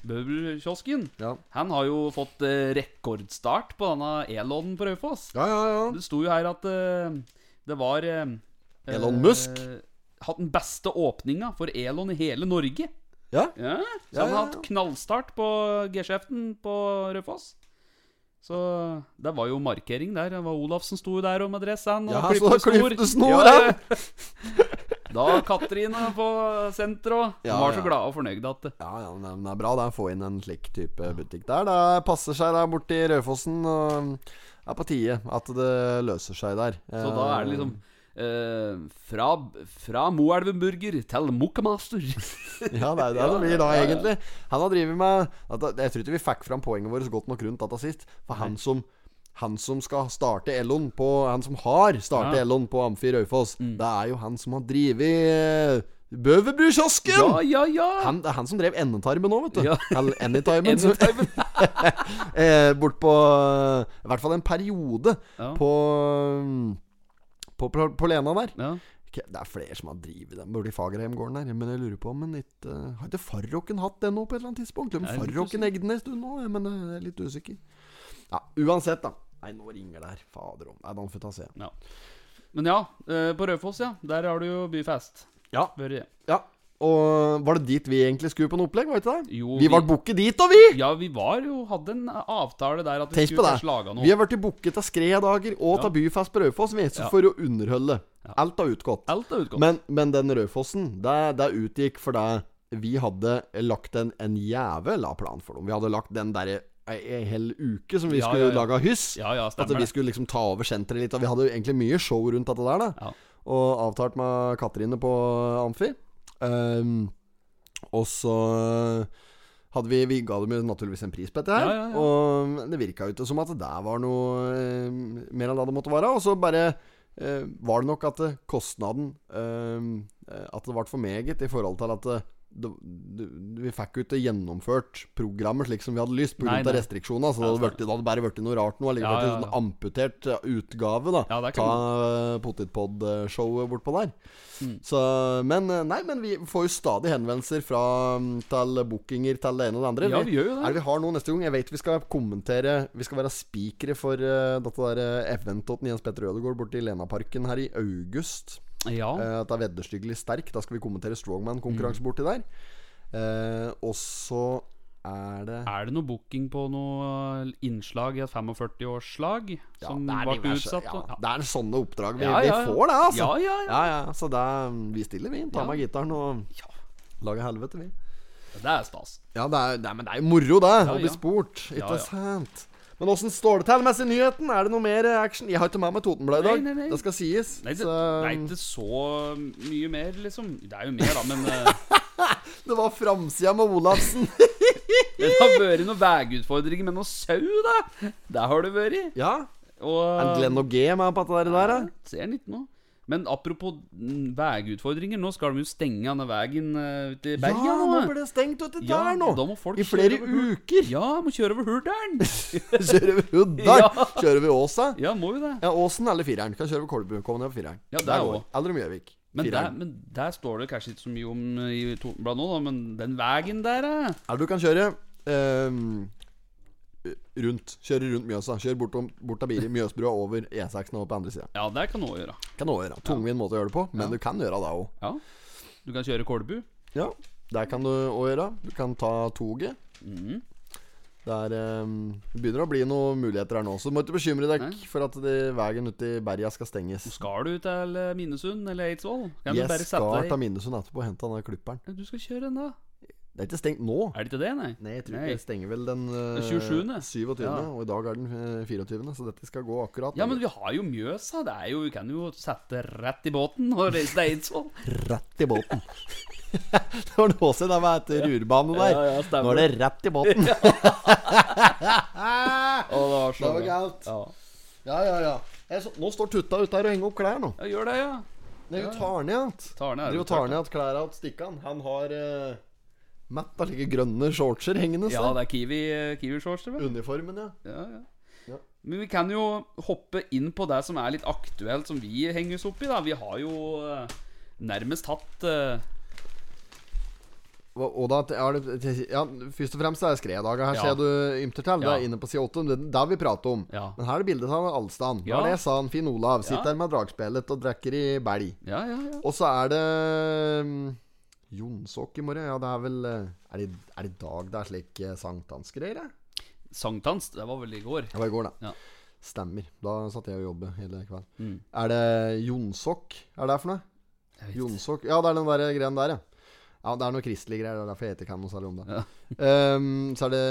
Bøbelkiosken? Ja. Han har jo fått eh, rekordstart på denne Elon på Raufoss. Ja, ja, ja. Det sto jo her at eh, det var eh, Elon eh, Musk? Hatt den beste åpninga for Elon i hele Norge. Ja, Ja, Så han har hatt knallstart på G-skjeften på Rødfoss. Så det var jo markering der. Det var Olaf som sto der og med dressen. Og Ja, klippte så klippte snor, Ja. Da Katrine på senteret. Ja, var så glad glade og fornøyde at Ja, ja, men det er- bra det få inn en slik type butikk der. Det passer seg der borti Raufossen. Og er på tide at det løser seg der. Så da er det liksom eh, fra, fra Moelvenburger til Mokkamaster. Ja, det er det det blir da, egentlig. Han har drevet med Jeg tror ikke vi fikk fram poenget vårt godt nok rundt dette sist. For han som han som skal starte Ellon på Han som har startet Ja. Ellon på Amfi Raufoss, det er jo han som har drevet Bøverbrudkiosken! Ja, ja, ja! Han, det er han som drev Endetarmen nå, vet du. Ja. Eller Anytimen. eh, bort på I hvert fall en periode Ja. på, på, Lena der. ja. Okay, Det er flere som har drevet den borti Fagerheimgården der. Men jeg lurer på om en uh, Har ikke Farrocken hatt den nå på et eller annet tidspunkt? Om Jeg er litt Farrocken eide den en stund nå, men jeg er litt usikker. Ja, uansett, da. Nei, nå ringer det her. Fader om Nei, da får vi ta se. ja. Men ja, eh, på Raufoss, ja. Der har du jo byfest. Ja. Bør ja. Ja. Og var det dit vi egentlig skulle på noe opplegg? Var det ikke det? Jo, vi vi- var booket dit, og vi! Ja, vi var jo Hadde en avtale der at vi Tenk skulle lage noe. Vi har blitt booket av Skredager og Ja. av Byfest på Raufoss Ja. for å underholde. Ja. Alt har utgått. Alt har utgått. Men, men den Raufossen, det, det utgikk fordi vi hadde lagt en, en jævla plan for dem. Vi hadde lagt den derre ei, ei hel uke som vi Ja, skulle ja, lage hyss. At vi skulle liksom ta over senteret litt. Og vi hadde jo egentlig mye show rundt dette der, da. Ja. Og avtalt med Katrine på Amfi. Ehm, og så hadde vi Vi ga dem jo naturligvis en pris på dette her. Ja, ja, ja. Og det virka jo ikke som at det der var noe eh, mer enn det det måtte være. Og så bare eh, var det nok at eh, kostnaden eh, At det ble for meget i forhold til at eh, det, det, vi fikk jo ikke gjennomført programmet slik som vi hadde lyst pga. restriksjoner. Så det Ja, hadde, vært, det hadde bare blitt noe rart nå. Eller Ja, vært ja, en sånn amputert eh, utgave da Ja, Ta uh, Potetpod-showet bortpå der. Mm. Så, men eh, Nei, men vi får jo stadig henvendelser fra mm, til bookinger til det ene og det andre. Ja, vi gjør jo Er det. det vi har noe neste gang? Jeg vet vi skal kommentere Vi skal være spikere for uh, dette der eventet til Jens Petter Ødegaard borte i Lenaparken her i august. Ja. Uh, det er vedderstyggelig sterk. Da skal vi kommentere Mm. Strongman-konkurranse borti der. Uh, og så er det Er det noe booking på noe innslag i et 45-årslag Ja, som ble utsatt? Ja, ja. det er sånne oppdrag vi, Ja, ja, ja. vi får, det, altså. Ja, ja, ja. Ja, ja, så det vi stiller, vi. Tar Ja. med gitaren og lager helvete, vi. Det er stas. Ja, det er, det er, men det er jo moro, det. å bli spurt. Ikke Ja, ja. sant? Men åssen står det til med seg nyheten? Er det noe mer action? Jeg har ikke med meg Totenbladet i dag. Nei, nei, nei. Det skal sies. Nei, det, så, det er ikke så mye mer, liksom. Det er jo mer, da, men eh, det var framsida med Olafsen. det har vært noen veiutfordringer med noe sau, da. Der har det vært. ja. Og Er Glenn og G med på dette der? Ja, Ser han ikke noe. Men apropos veiutfordringer, nå skal de jo stenge denne veien ut i Bergen. Ja, nå blir det stengt ute Ja, der nå! må folk I flere kjøre uker! Ja, må kjøre over Hurdalen. Kjører vi Hurdalen? Ja. Kjører vi Åsa? ja, må jo det. Ja, Åsen eller fireren. Kan kjøre over Kolbu. Kom ned på fireren. Ja, der Der også. Eller Mjøvik. Men der, men der står det kanskje ikke så mye om uh, i Totenbladet nå, da, men den veien der, da. Eller du kan kjøre ehm, rundt. Kjøre rundt Mjøsa. Kjør bort, om, bort av Biri, Mjøsbrua over E6 og på andre sida. Ja, det kan du òg gjøre. Kan også gjøre. Tungvint måte å gjøre det på, men du kan gjøre det òg. Ja. Du kan kjøre Kolbu. Ja, det kan du òg gjøre. Du kan ta toget. Mm. Det er ehm, Det begynner å bli noen muligheter her nå, så du må ikke bekymre deg Nei. for at de, veien ut i berga skal stenges. Skal du til Minnesund eller Eidsvoll? Kan Jeg skal ta Minnesund etterpå og hente der klipperen. Du skal kjøre den, da. Det er ikke stengt nå. Er det ikke det, nei? Nei, jeg tror Nei. det stenger vel den uh, Den 27.. 27., Ja. og i dag er den eh, 24., så dette skal gå akkurat. Ja, men vi har jo Mjøsa. Det er jo, Vi kan jo sette rett i båten og reise til Eidsvoll. Rett i båten. det var noe siden det var etter rurbanen der. Ja, ja. Nå er det rett i båten. Å, det var så galt. Ja. ja, ja, ja. Jeg så, nå står Tutta ute her og henger opp klær nå. ja, gjør det, ja. Nei, hun tar ned igjen. Er Driver og tar ned klærne til Stikkan. Han har uh, Matt har like grønne shortser hengende. Ja, Ja, det er Kiwi, Kiwi shorts, det vel? Uniformen, ja. Ja, ja. Ja. Men vi kan jo hoppe inn på det som er litt aktuelt, som vi henger oss opp i. da Vi har jo eh, nærmest hatt uh Og, og da, er det, ja, Først og fremst er det skreddager. Her Ja. ser du ymter til. Det Ja. er inne på side 8. Det er det vi prater om. Ja. Men her er det bildet av Alstan. Ja. Ja. Det sa han Finn Olav. Sitter Ja. her med dragspillet og drikker i belg. Ja, ja, ja. Og så er det Jonsok i morgen. Ja, det er vel eh, Er det, er det i dag det er slik eh, sankthansgreier? Sankthans, det var vel i går. Det var i går, da. Ja. Stemmer. Da satt jeg og jobbet hele kvelden. Mm. Er det Jonsok? Er det for noe? Jonsok Ja, det er den der greien der, ja. Ja, Det er noe kristelige greier. Det er derfor jeg ikke særlig om det. Ja. um, så er det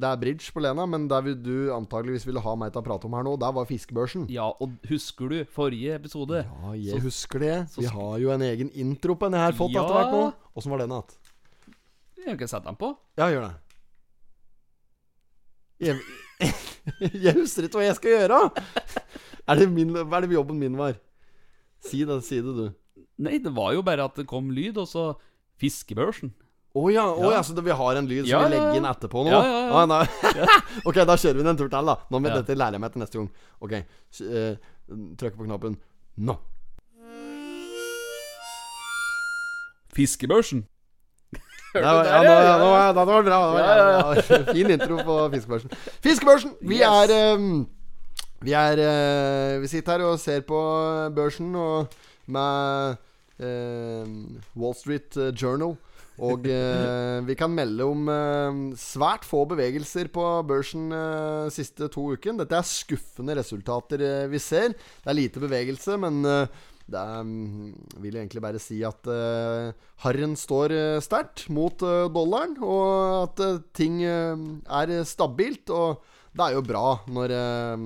Det er bridge på Lena, men der vil du antageligvis ville ha meg til å prate om her nå, der var fiskebørsen. Ja, og husker du forrige episode? Ja, jeg Så- husker det. så Vi har jo en egen intro på den jeg har fått Ja. etter hvert nå. Åssen var den igjen? Jeg kan sette den på. Ja, gjør det. Jeg, jeg husker ikke hva jeg skal gjøre! Er det min, er det jobben min var? Si det, si det, du. Nei, det var jo bare at det kom lyd, og så Fiskebørsen. Å ja, oh, Ja. ja, så vi har en lyd som Ja, vi legger inn etterpå nå? Ja, ja, ja. Ok, da kjører vi den en tur til, da. Nå med Ja. Dette lærer jeg meg til neste gang. Ok, s- eh, Trykk på knappen nå. Fiskebørsen. Det var, der, ja, nå, ja, ja, ja, nå, ja, det var bra. Det var, Ja, ja, ja, Fin intro på Fiskebørsen. Fiskebørsen! Vi Yes. er ehm, Vi er eh, Vi sitter her og ser på børsen og med Wall Street eh, Journal. Og eh, vi kan melde om eh, svært få bevegelser på børsen eh, siste to ukene. Dette er skuffende resultater eh, vi ser. Det er lite bevegelse, men eh, det er, mm, vil egentlig bare si at uh, harren står uh, sterkt mot eh, dollaren, og at eh, ting eh, er stabilt. Og det er jo bra når eh,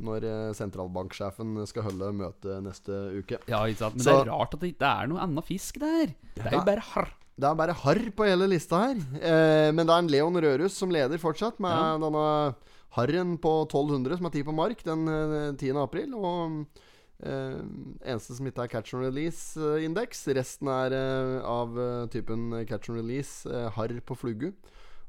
når eh, sentralbanksjefen skal holde møte neste uke. Ja, ikke sant? Men Så- det er rart at det ikke er noe annen fisk der. Det er jo bare harr. Det er bare harr på hele lista her. Eh, men det er en Leon Rørus som leder fortsatt, med Ja. denne harren på 1200 som er tid på mark den eh, 10. april. Og eh, eneste som ikke er catch and release-indeks. Resten er eh, av eh, typen catch and release, eh, harr på flugu.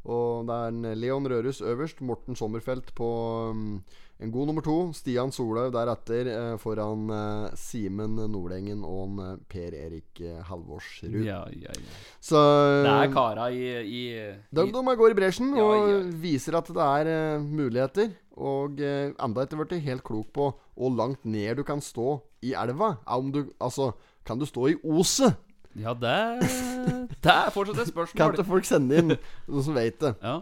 Og det er en Leon Rørus øverst, Morten Sommerfelt på mm, en god nummer to. Stian Solhaug deretter eh, foran eh, Simen Nordengen og en, eh, Per Erik eh, Halvorsrud. Ja, ja, ja. Så Det er kara i, i, de, i de går i bresjen Ja, og ja. viser at det er eh, muligheter. Og eh, enda etter blitt helt klok på hvor langt ned du kan stå i elva. Om du, altså, kan du stå i oset? Ja, det, det er fortsatt et spørsmål. Kan ikke folk sende inn noen som vet det? Ja,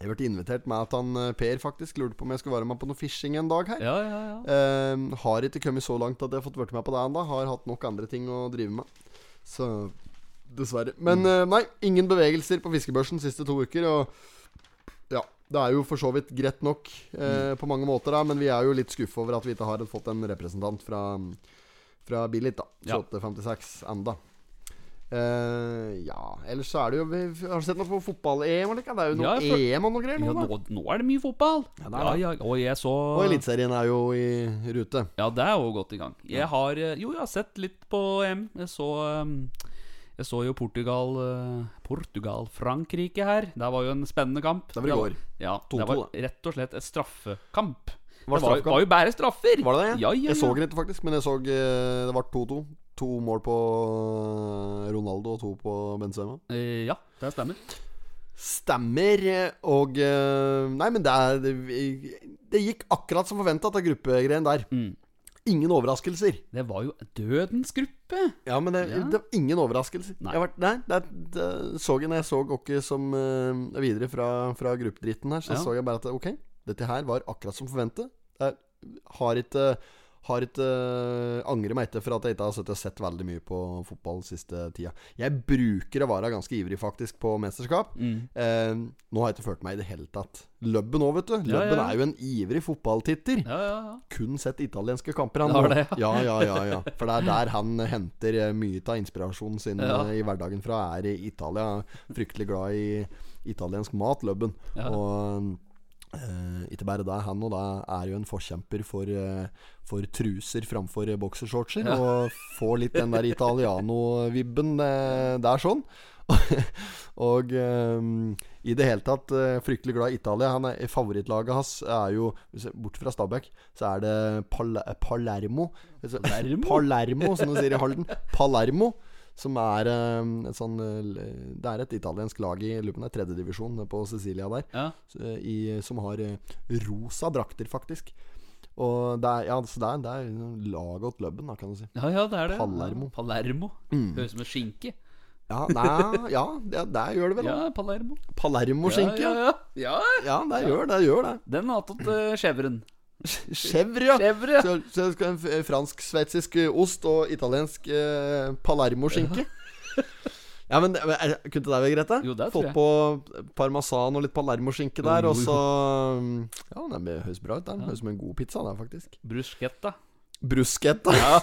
Jeg ble invitert med at han eh, Per faktisk lurte på om jeg skulle være med på noe fishing en dag her. ja, ja. ja. Eh, har ikke kommet så langt at jeg har fått vært med på det ennå. Har hatt nok andre ting å drive med. Så dessverre. Men eh, nei, ingen bevegelser på fiskebørsen siste to uker. Og ja, det er jo for så vidt greit nok eh, på mange måter, da, men vi er jo litt skuffa over at vi ikke har fått en representant fra, fra Billit, da. Ja. enda. Eh, ja, ellers så er det jo Har du sett noe på fotball-EM? Det er jo noe Ja, for, EM og noe greier Ja, nå, da. nå, nå er det mye fotball. Ja, det er Ja, ja, og jeg så Og Eliteserien er jo i rute. Ja, det er jo godt i gang. Jeg har eh, Jo, jeg har sett litt på EM. Jeg så um, Jeg så jo Portugal eh, Portugal-Frankrike her. Det var jo en spennende kamp. Det var i går. Ja, 2-2, det var rett og slett et straffekamp. Var det det var, var jo bare straffer. Var det det? Ja, ja, ja. Jeg så ikke, faktisk, men jeg så det var 2-2. To mål på eh, Ronaldo og to på Benzema. Eh, ja, det stemmer. Stemmer. Og eh, Nei, men det, er, det, det gikk akkurat som forventa, det gruppegreien der. Mm. Ingen overraskelser. Det var jo dødens gruppe. Ja, men det, Ja. det var ingen overraskelser. Nei. Jeg var, nei, det, det så jeg når jeg så Åkke som uh, videre fra, fra gruppedritten her, så Ja. så jeg bare at ok, dette her var akkurat som forventet. Jeg har ikke har ikke uh, angrer meg etter for at jeg ikke har sett veldig mye på fotball siste tida. Jeg bruker å være ganske ivrig faktisk på mesterskap. Mm. Eh, nå har jeg ikke følt meg i det hele tatt. Løbben òg, vet du. Ja, Løbben ja. er jo en ivrig fotballtitter Ja, ja, ja. kun sett italienske kamper. Han det, ja, ja, ja, ja. For det er der han henter eh, mye av inspirasjonen sin Ja. eh, i hverdagen fra. Er i Italia. Fryktelig glad i italiensk mat, Løbben. Ja. Og eh, ikke bare det, han og da er jo en forkjemper for, uh, for truser framfor boksershortser. Ja. Og får litt den der Italiano-vibben uh, der, sånn. og um, i det hele tatt fryktelig glad i Italia. Han er, Favorittlaget hans er jo Bort fra Stabæk, så er det Pal Palermo. Palermo? Palermo, som de sier i Halden. Palermo. Som er eh, et sånn eh, Det er et italiensk lag i lupen, tredjedivisjon på Sicilia der. ja. Eh, I, som har rosa drakter, faktisk. Og det er, ja, så det er, det er laget åt løbben, da, kan du si. Ja, ja, det er det. Palermo. Palermo. Mm. Høres ut som en skinke. Ja, nei, ja det, det gjør det vel. Ja. Palermo. Palermo-skinke. Ja, ja, ja. ja. Ja, det gjør det. gjør det Den har tatt uh, skjevren. Chèvre, ja. Chèvre, ja. Så, så skal en fransk-sveitsisk eh, ost og italiensk eh, Palermo-skinke. Ja, men, men er, Kunne det være greit? da? Jo, det jeg. på parmesan og litt Palermo-skinke der, og så Ja, det høres bra ut. Det høres ut som en god pizza, det, faktisk. Bruschetta. Bruschetta. Ja.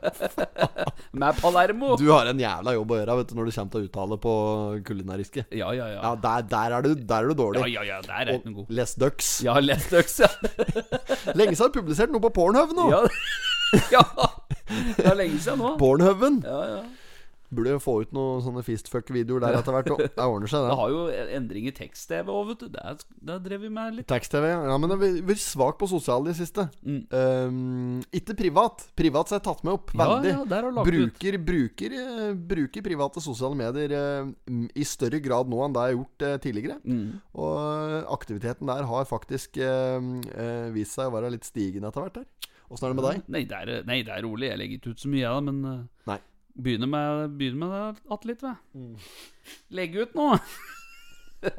Med Palermo. Du har en jævla jobb å gjøre vet du, når du kommer til å uttale på kulinariske. Ja, ja, ja. Ja, der, der, er, du, der er du dårlig. Ja, ja, ja, der er Og god. Les Ducks. Ja, Lettøks, ja. Lenge siden har publisert noe på Pornhub nå. ja. ja. Det er lenge siden nå. Pornhuben. Ja, ja. Burde jo få ut noen sånne fistfuck-videoer der etter hvert. Det ordner seg, Det det. har jo endring i tekst-TV òg, vet du. Der, der drev vi med litt. Tekst-TV. Ja, men det har vært svak på sosiale i det siste. Mm. Um, ikke privat. Privat så jeg tatt med opp Ja, veldig. ja, ut. bruker, bruker, eh, bruker private sosiale medier uh, i større grad nå enn det jeg har gjort uh, tidligere. Mm. Og aktiviteten der har faktisk uh, vist seg å være litt stigende etter hvert. der Åssen er det med deg? Nei det, er, nei, det er rolig. Jeg legger ikke ut så mye av det, men Nei. Begynner med, begynner med det att litt, ved. Mm. Legg ut nå.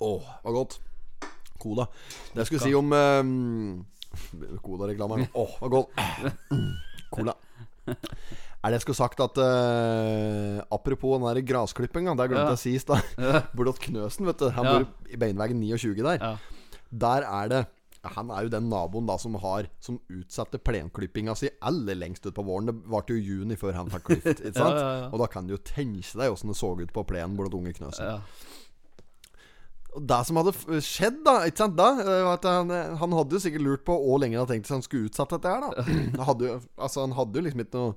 Åh, var godt. Cola. Det jeg skulle si om um, Cola-reklame. Å, oh, Åh, var godt. Mm, Cola. Er det jeg skulle sagt at uh, Apropos den der grasklippinga, det glemte Ja. jeg å si i stad. hatt Knøsen, vet du. Han Ja. bor i Beinvegen 29 der. Ja. Der er det Han er jo den naboen da som har Som utsetter plenklippinga si aller lengst ut på våren. Det varte jo juni før han fikk klippet. Ikke sant? Ja, ja. Og da kan du jo tenke deg åssen det så ut på plenen blant Unge Knøsen. Ja. Og det som hadde skjedd da, ikke sant da eh, han, han hadde jo sikkert lurt på hvor lenge han hadde tenkt seg han skulle utsette dette her da hadde jo, altså han hadde jo liksom ikke noe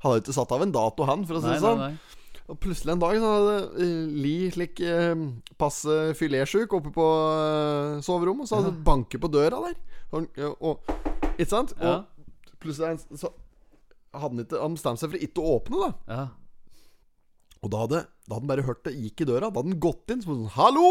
Han hadde jo ikke satt av en dato han, for å si det sånn nei, nei. Og plutselig en dag så hadde Li slik eh, passe filésyk oppe på eh, soverommet Så hadde han banket på døra der og, og, Ikke sant? Ja. Og plutselig så hadde han ikke Han bestemte seg for ikke å åpne da Ja. Og da hadde, da hadde han bare hørt det gikk i døra. Da hadde han gått inn. Så var det sånn Hallo!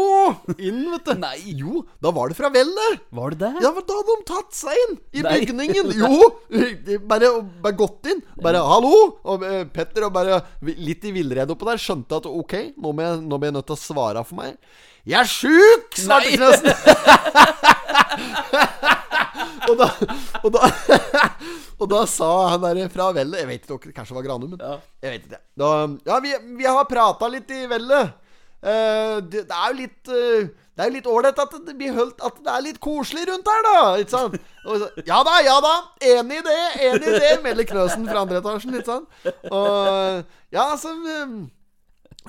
Inn, vet du. Nei. Jo, da var det fra vellet. Var det det? Ja, men da hadde de tatt seg inn i Nei. bygningen. Jo! Bare, bare gått inn. Bare hallo! Og eh, Petter og bare litt i villrede oppå der skjønte at ok, nå må jeg, nå må jeg nødt til å svare for meg. Jeg er sjuk! svarte Knøsen. og da, og da Og da sa han der fra vellet Jeg vet ikke, kanskje det var Granum, men Ja. jeg vet ikke. Da, ja, vi, vi har prata litt i vellet. Uh, det, det er jo litt uh, Det er jo litt ålreit at det blir holdt At det er litt koselig rundt her, da. Ikke sant? Så, ja da, ja da. Enig i det, enig i det, melder Knøsen fra andre etasjen. Ikke sant? Og ja, så um,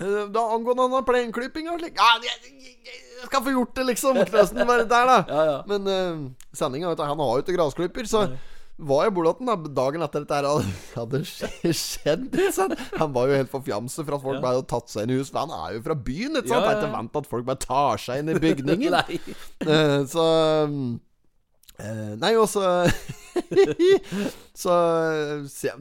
eh, Da angående han plenklippinga og slik Ja, jeg, jeg, jeg skal få gjort det, liksom. Knøsen bare der, da. Ja, ja. Men uh, sendinga, han har jo ikke grasklipper, så var jeg Bolåten da, dagen etter dette her hadde, skjedd. Han var jo helt forfjamset for at folk bare hadde tatt seg inn i hus. For han er jo fra byen, ikke sant? Ja, ja, er ikke vant at folk bare tar seg inn i bygningen. Eh, så uh, Nei, og så Så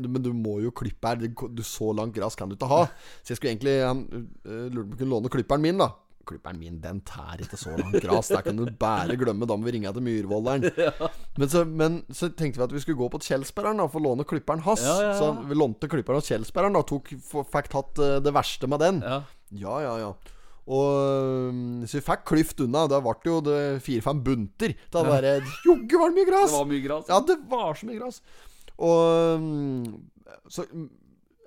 Men du må jo klippe her. Du, så langt gress kan du ikke ha. Så jeg skulle egentlig Han eh, lurte på om jeg kunne låne klipperen min, da. Klipperen min, den tær ikke så langt gras. Der kan du bare glemme. Da må vi ringe til Myrvolderen. Men, så, men så tenkte vi at vi skulle gå på Kjelsbergeren og få låne klipperen hans. Ja, ja, ja. Så vi lånte klipperen hos Kjelsbergeren og fikk tatt eh, det verste med den. Ja. Ja, ja, ja. Og øhm, Så vi fikk klyft unna. Da ble det jo fire-fem bunter. Da var det Jogge var det mye Det var mye gras. Ja, det var så mye gras. Og Så mm,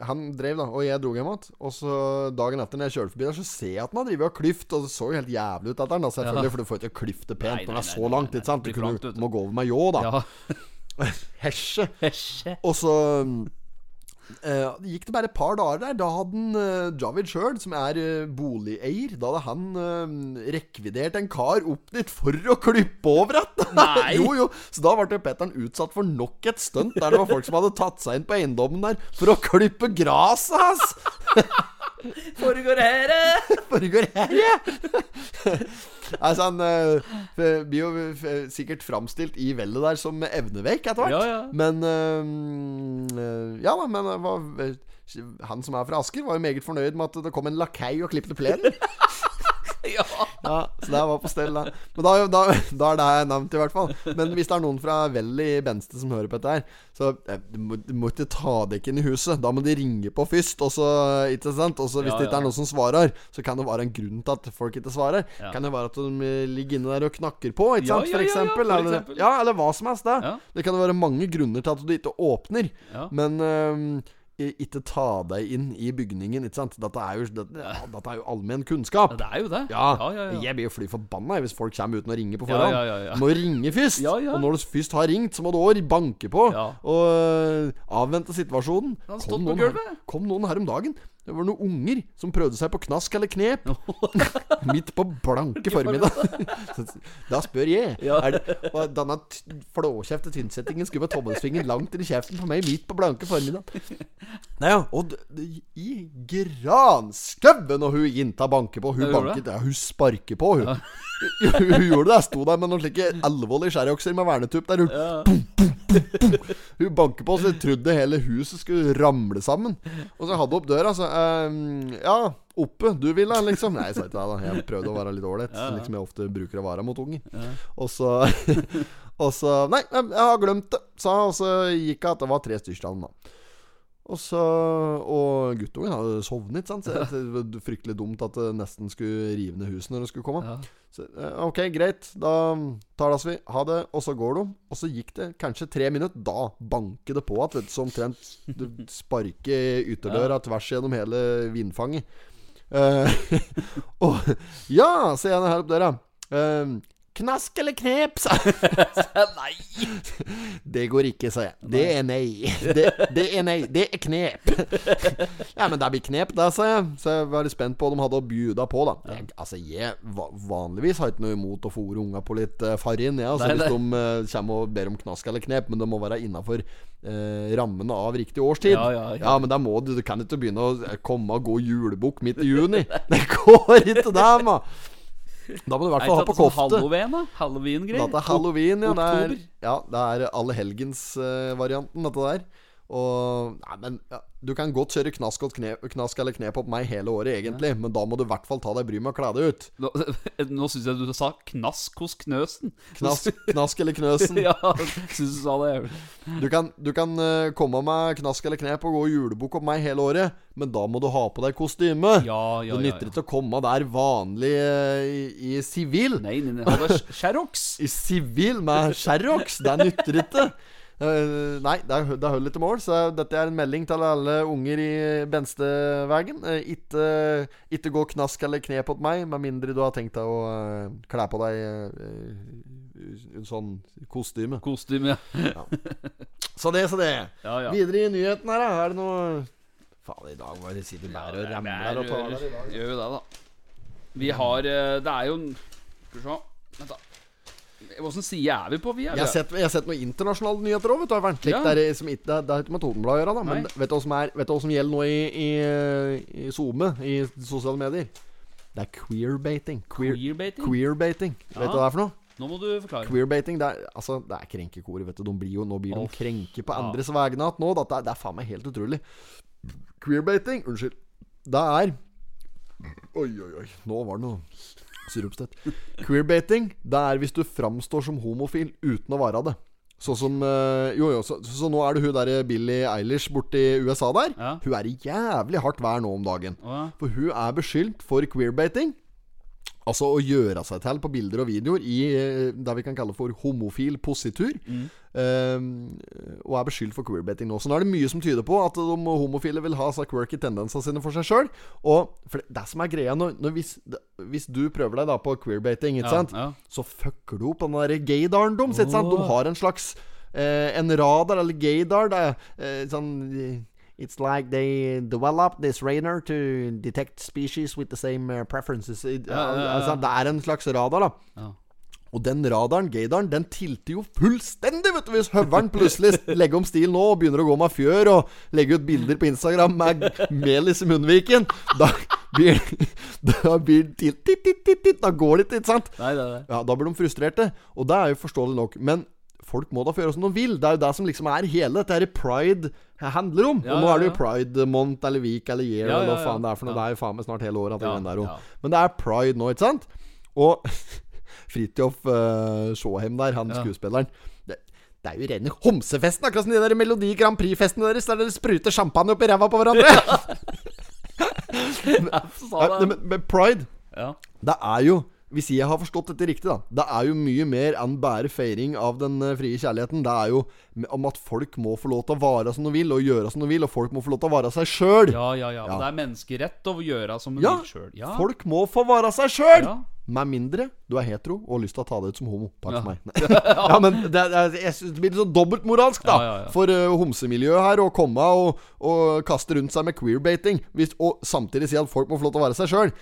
han drev, da, og jeg dro hjem igjen. Og så dagen etter, når jeg kjører forbi der, så ser jeg at han har drevet og klyft. Og det så jo helt jævlig ut etter den, selvfølgelig, for du får ikke klyft det pent når det er så langt. Ikke sant? Du kunne, langt, du. må gå over med ljå, da. Ja. Hesje. Hesje. Og så eh, gikk det bare et par dager der. Da hadde han, uh, Javid sjøl, som er uh, boligeier, da hadde han rekvidert en kar opp dit for å klippe over igjen. Jo, jo. Så da ble Petter'n utsatt for nok et stunt der det var folk som hadde tatt seg inn på eiendommen der for å klippe gresset hans. Foregår her, eh? Foregår ja! altså, han øh, blir jo sikkert framstilt i vellet der som evneveik etter hvert. Ja, ja. Men øh, Ja da, men var, han som er fra Asker, var jo meget fornøyd med at det kom en lakei og klippet plenen. Ja. Ja, så det var på stell, da. Men da, da, da er det nevnt, i hvert fall. Men hvis det er noen fra Vel i Benste som hører på dette her, så eh, du må, du må ikke ta deg inn i huset. Da må de ringe på først, og så Ikke sant? Og så hvis Ja, det ikke er noen som svarer, så kan det være en grunn til at folk ikke svarer. Ja. Kan det være at de eh, ligger inne der og knakker på, ikke Ja, sant? ja, for ja, ja, eksempel. for eller, eksempel. ja, eller hva som helst. Det. Ja. det kan være mange grunner til at du ikke åpner. Ja. Men i- ikke ta deg inn i bygningen, ikke sant? Dette er jo, dette, dette er jo allmenn kunnskap. Det er jo det. Ja, ja, ja, ja. jeg blir jo fly forbanna hvis folk kommer uten å ringe på forhånd. ja, ja, ja. Du må ringe først. Ja, ja. Og når du først har ringt, så må du òg banke på Ja. og øh, avvente situasjonen. På noen her, kom noen her om dagen. Det var noen unger som prøvde seg på knask eller knep. Midt på blanke formiddag. Da spør jeg Ja. er det, og Denne flåkjefte tynnsettingen skulle med tommelsvingen langt inn i kjeften på meg midt på blanke formiddag. Nei, ja, og i granskauen når hun jenta banker på. Hun Ja, banket, ja, hun sparker på, hun. hun, hun gjorde det. Jeg sto der med noen slike alvorlige skjærokser med vernetupp der. Hun, hun banker på, så jeg trodde hele huset skulle ramle sammen. Og så hadde hun opp døra, så ehm, Ja, oppe. Du vil da, liksom? Nei, jeg sa ikke det. da Jeg prøvde å være litt ålreit, ja, ja. liksom jeg ofte bruker å være mot unger. Og så Og så Nei, jeg har glemt det, sa hun, og så gikk jeg at det var tre stykker da. Og så Og guttungen hadde sovnet, sant. Så det var fryktelig dumt at det nesten skulle rive ned huset når det skulle komme. Ja. Så, eh, ok, greit. Da talas vi. Ha det. Og så går de. Og så gikk det kanskje tre minutter. Da banker det på at vet du, så omtrent du sparker ytterdøra tvers gjennom hele vindfanget. Uh, og Ja, ser jeg her opp døra. Eh, knask eller knep, sa. Nei! Det går ikke, sa jeg. Det er nei. Det, det er nei. Det er knep. Ja, men det blir knep, da, sa jeg. Så jeg var litt spent på hva de hadde å bjuda på, da. Jeg, altså, jeg va vanligvis har ikke noe imot å fôre unga på litt uh, farin, jeg. Altså, hvis de uh, kommer og ber om knask eller knep. Men det må være innafor uh, rammene av riktig årstid. Ja, ja, ja. men da må du Du kan ikke begynne å eh, komme og gå julebukk midt i juni. Det går ikke, det, ma. Da må du i hvert fall ha på kofte. sånn Halloween, da? Halloween-greier? Er halloween, ja. Det er, Oktober. ja, det er allehelgens-varianten, dette der. Og Nei, men ja, Du kan godt kjøre knask, kne, knask eller knep opp meg hele året, egentlig. Men da må du i hvert fall ta deg bryet med å kle deg ut. Nå, nå syns jeg du sa knask hos Knøsen. Knask, knask eller knøsen. ja, syns du sa det. Du kan, du kan eh, komme med knask eller knep og gå julebukk opp meg hele året, men da må du ha på deg kostyme. Ja, ja, det ja, nytter ja. ikke å komme der vanlig eh, i- sivil. Nei, nei, nei. Det Sherrox. I sivil med Sherrox. Det nytter ikke. Eh, nei, det er, det hull til mål, så dette er en melding til alle unger i Benstevegen. Uh, ikke, ikke gå knask eller knep på meg, med mindre du har tenkt deg å uh, kle på deg eh, en sånn kostyme. Kostyme, ja. Så det, så det. ja, ja. Videre i nyheten her, da. Er det noe Faen, i dag var det sitter bare og ramler og dag. Gjør jo det, da. Vi har eh, Det er jo Skal vi se. Vent, da. Åssen side er vi på, vi? Jeg har sett, jeg har sett noen internasjonale nyheter òg, vet du. Har vært Ja. der, som ikke, det, det har ikke med Totenbladet å gjøre, da. Men Nei. vet du hva som, er, vet du hva som gjelder nå i, i, i SoMe, i sosiale medier? Det er queerbaiting. Queer, Queerbaiting? Ja. Vet du hva det er for noe? Nå må du forklare. Queerbaiting, det er, altså, det er krenkekor, vet du. De blir jo, nå blir de oh. krenke på Ja. andres vegne igjen nå. Det er, det er faen meg helt utrolig. Queerbaiting, unnskyld. Det er Oi, oi, oi. Nå var det noe sirupstett. Queerbaiting, det er hvis du framstår som homofil uten å være det. Sånn som eh, Jo, jo, så, så nå er det hun derre Billie Eilish borti USA der. Ja. Hun er i jævlig hardt vær nå om dagen. Ja. For hun er beskyldt for queerbaiting. Altså å gjøre seg til på bilder og videoer i eh, det vi kan kalle for homofil positur. Eh, og er beskyldt for queerbaiting nå. Så nå er det mye som tyder på at de homofile vil ha så quirky tendensene sine for seg sjøl. Og for det, det som er greia når, når hvis, hvis du prøver deg da på queerbaiting, ikke Ja, sant? ja. så fucker du opp den der gaydaren deres. Oh. De har en slags eh, En radar, eller gaydar. Det er eh, sånn It's like they developed this radar to detect species with the same uh, preferences. It, Ja, ja, ja. Altså, det er en slags radar, da. Og den radaren, gaydaren, den tilter jo fullstendig, vet du, hvis høveren plutselig legger om stil nå og begynner å gå med fjør og legge ut bilder på Instagram med melis i munnviken. Da blir Da blir til, Da går det ikke, ikke sant? Nei, nei, nei. Ja, da blir de frustrerte. Og det er jo forståelig nok. Men folk må da få gjøre som de vil. Det er jo det som liksom er hele dette her pride handler om. Ja, og nå er det jo pride month eller week eller year eller hva faen det er for noe. Det er jo faen meg snart hele året. Men det er pride nå, ikke sant? Og Fridtjof uh, Sjåheim der, han skuespilleren det, det er jo rene homsefesten, akkurat som de der Melodi Grand Prix-festene deres der dere spruter champagne oppi ræva på hverandre. Ja, men, men pride Ja. det er jo Hvis jeg har forstått dette riktig, da Det er jo mye mer enn bare feiring av den eh, frie kjærligheten. Det er jo om at folk må få lov til å være som de vil, og gjøre som de vil. Og folk må få lov til å være seg sjøl. Ja, ja, ja. Ja. Det er menneskerett å gjøre som de Ja, vil sjøl. Ja. folk må få være seg sjøl! Ja. Med mindre du er hetero og har lyst til å ta det ut som homo. Takk Ja. for meg. ja, men det, er- jeg det blir litt sånn dobbeltmoralsk, da. Ja, ja, ja. For uh, homsemiljøet her å komme og, og kaste rundt seg med queerbaiting, hvis, og samtidig si at folk må få lov til å være seg sjøl.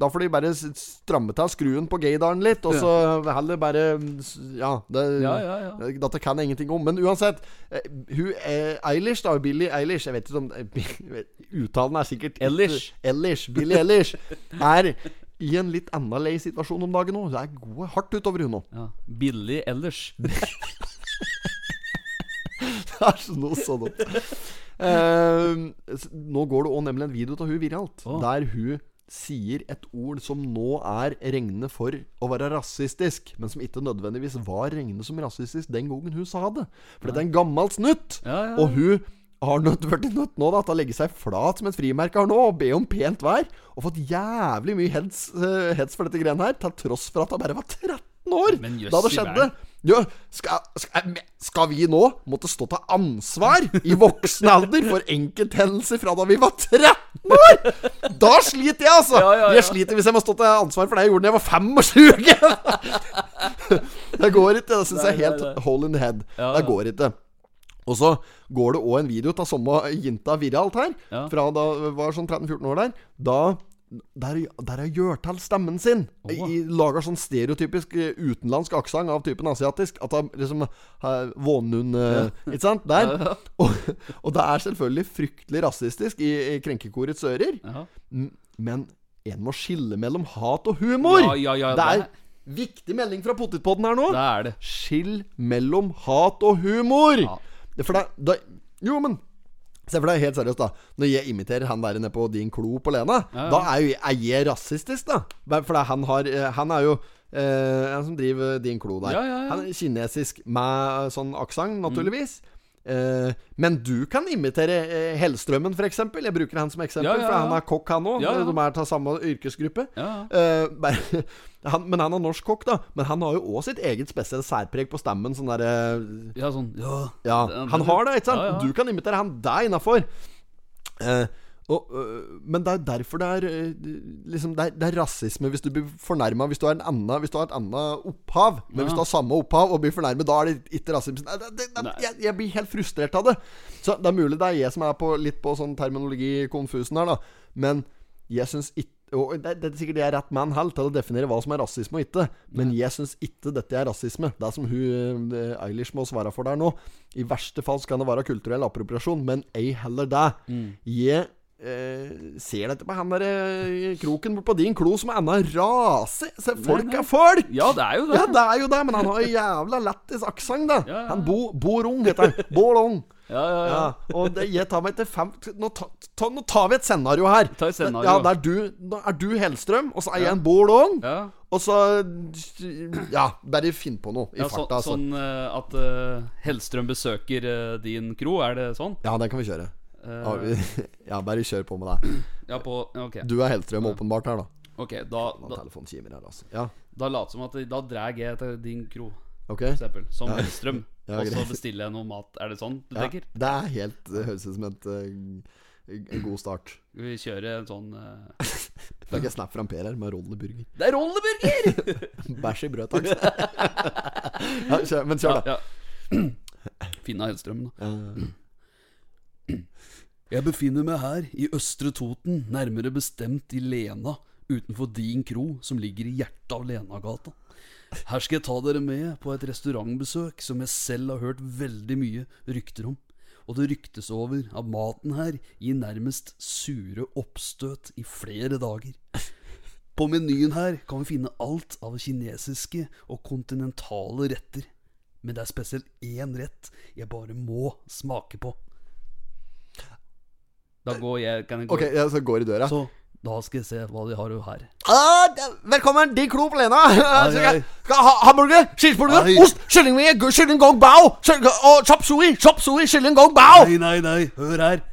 Da får de bare stramme til skruen på gaydaren litt, og så heller bare Ja, det, Ja, ja, ja. dette kan jeg ingenting om. Men uansett, eh, hun eh, Eilish, da, Billie Eilish Jeg vet ikke om eh, Uttalen er sikkert Ellish. Eilish, Billie Eilish er i en litt enda lei situasjon om dagen nå. Det er gode hardt utover hun nå. ja. Billig ellers. Det er så noe sånn. Eh, nå går det òg nemlig en video av hun viralt, oh. der hun sier et ord som nå er regnet for å være rasistisk, men som ikke nødvendigvis var regnet som rasistisk den gangen hun sa det. For det er en gammel snutt. Ja, ja. Og hun har nødt, vært nødt nå da, til å legge seg flat som et frimerke har nå, og be om pent vær. Og fått jævlig mye hets, uh, hets for dette greiene her, til tross for at han bare var 13 år Men da det skjedde. Jo, skal, skal, skal vi nå måtte stå til ansvar i voksen alder for enkelthendelser fra da vi var 13 år?! Da sliter jeg, altså! Ja, ja, ja. Jeg sliter hvis jeg må stå til ansvar for det jeg gjorde da jeg var 25! det går ikke. Det syns jeg er helt hole in the head. Det går ikke. Og så går det òg en video av samme jinta viralt her, Ja. fra da var sånn 13-14 år der. Da der, der har gjort til stemmen sin. Oh. I, lager sånn stereotypisk eh, utenlandsk aksent av typen asiatisk. At han liksom har Vånund uh, Ikke sant? Der. Og, og det er selvfølgelig fryktelig rasistisk i, i krenkekorets ører. Ja. Men en må skille mellom hat og humor. Ja, ja, ja, det er viktig melding fra Potetpodden her nå. Det er det. Skill mellom hat og humor. Ja. Det- For det, det Jo, men Se for deg helt seriøst, da. Når jeg imiterer han der nede på din klo på Lena, Ja, ja. da er, jo, er jeg rasistisk, da. For han har eh, Han er jo eh, Han som driver din klo der. Ja. Han er kinesisk med sånn aksent, naturligvis. Eh, men du kan imitere eh, Hellstrømmen, f.eks. Jeg bruker han som eksempel, Ja, ja, for han er kokk, han òg. Ja, ja. De er av samme yrkesgruppe. Ja, Eh, han, men han er norsk kokk, da. Men han har jo òg sitt eget spesielle særpreg på stemmen. Sånn derre ja, sånn Ja. Ja, han har det, ikke sant? Ja, ja. Du kan imitere han deg innafor. Eh, og, øh, men det er derfor det er øh, liksom, det, er, det er rasisme hvis du blir fornærma hvis du har Hvis du har et annet opphav. Men hvis du har samme opphav og blir fornærmet, da er det ikke rasisme. Det, jeg, jeg blir helt frustrert av det. Så det er mulig det er jeg som er på, litt på sånn terminologi-konfusen her, da. Men jeg syns ikke og det, det er sikkert jeg er rett mann helt til å definere hva som er rasisme og ikke. Men jeg syns ikke dette er rasisme. Det er som hun eh, Eilish må svare for der nå. I verste fall kan det være kulturell appropriasjon, men ei heller det. Jeg eh, ser dette på han der eh, kroken på din klo som er annen rase. Se, folk er folk! ja, det er jo det. Ja, det er jo det, men han har jævla lættis aksent, da. Ja, ja. Han Bo, Borong heter han. Bolong. Ja, ja, ja. Ja, og det, jeg tar meg til fem nå, ta, ta, nå tar vi et scenario her. Ta et scenario. Ja, der du, da er du Hellstrøm, og så er jeg en Bolong. Ja. Og så Ja, bare finn på noe i Ja, så, altså. Sånn eh, at uh, Hellstrøm besøker uh, din kro, er det sånn? Ja, den kan vi kjøre. Eh, Ja, vi, ja, bare kjør på med det. ja, på Ok, Du er Hellstrøm åpenbart her, da. Ok, da, da, her, altså. Ja, da lat som at Da drar jeg til din kro, ok. for eksempel, som Ja. Hellstrøm. Ja, og så bestiller jeg noe mat. Er det sånn du tenker? det er helt høres ut som et, eh, en god start. Vi kjører en sånn eh, Fikk jeg snap fra Per her med rolleburger. Det er rolleburger! Bæsj i brød, takk. ja, kjør, men kjør, da. Finna Hellstrøm, da. Ja. Jeg befinner meg her i Østre Toten, nærmere bestemt i Lena, utenfor din kro, som ligger i hjertet av Lenagata. Her skal jeg ta dere med på et restaurantbesøk som jeg selv har hørt veldig mye rykter om. Og det ryktes over at maten her gir nærmest sure oppstøt i flere dager. På menyen her kan vi finne alt av kinesiske og kontinentale retter. Men det er spesielt én rett jeg bare må smake på. Da går jeg Kan jeg gå Ok, jeg så går i døra. Så da skal jeg se hva de har her. Ah, velkommen, din klo på Lena. Skal ai. skal ha hamburger, cheeseburger, ost, kyllingvinge, kylling gong bao og chop sui, chop sui, kylling gong bao. Nei, nei, nei, hør her.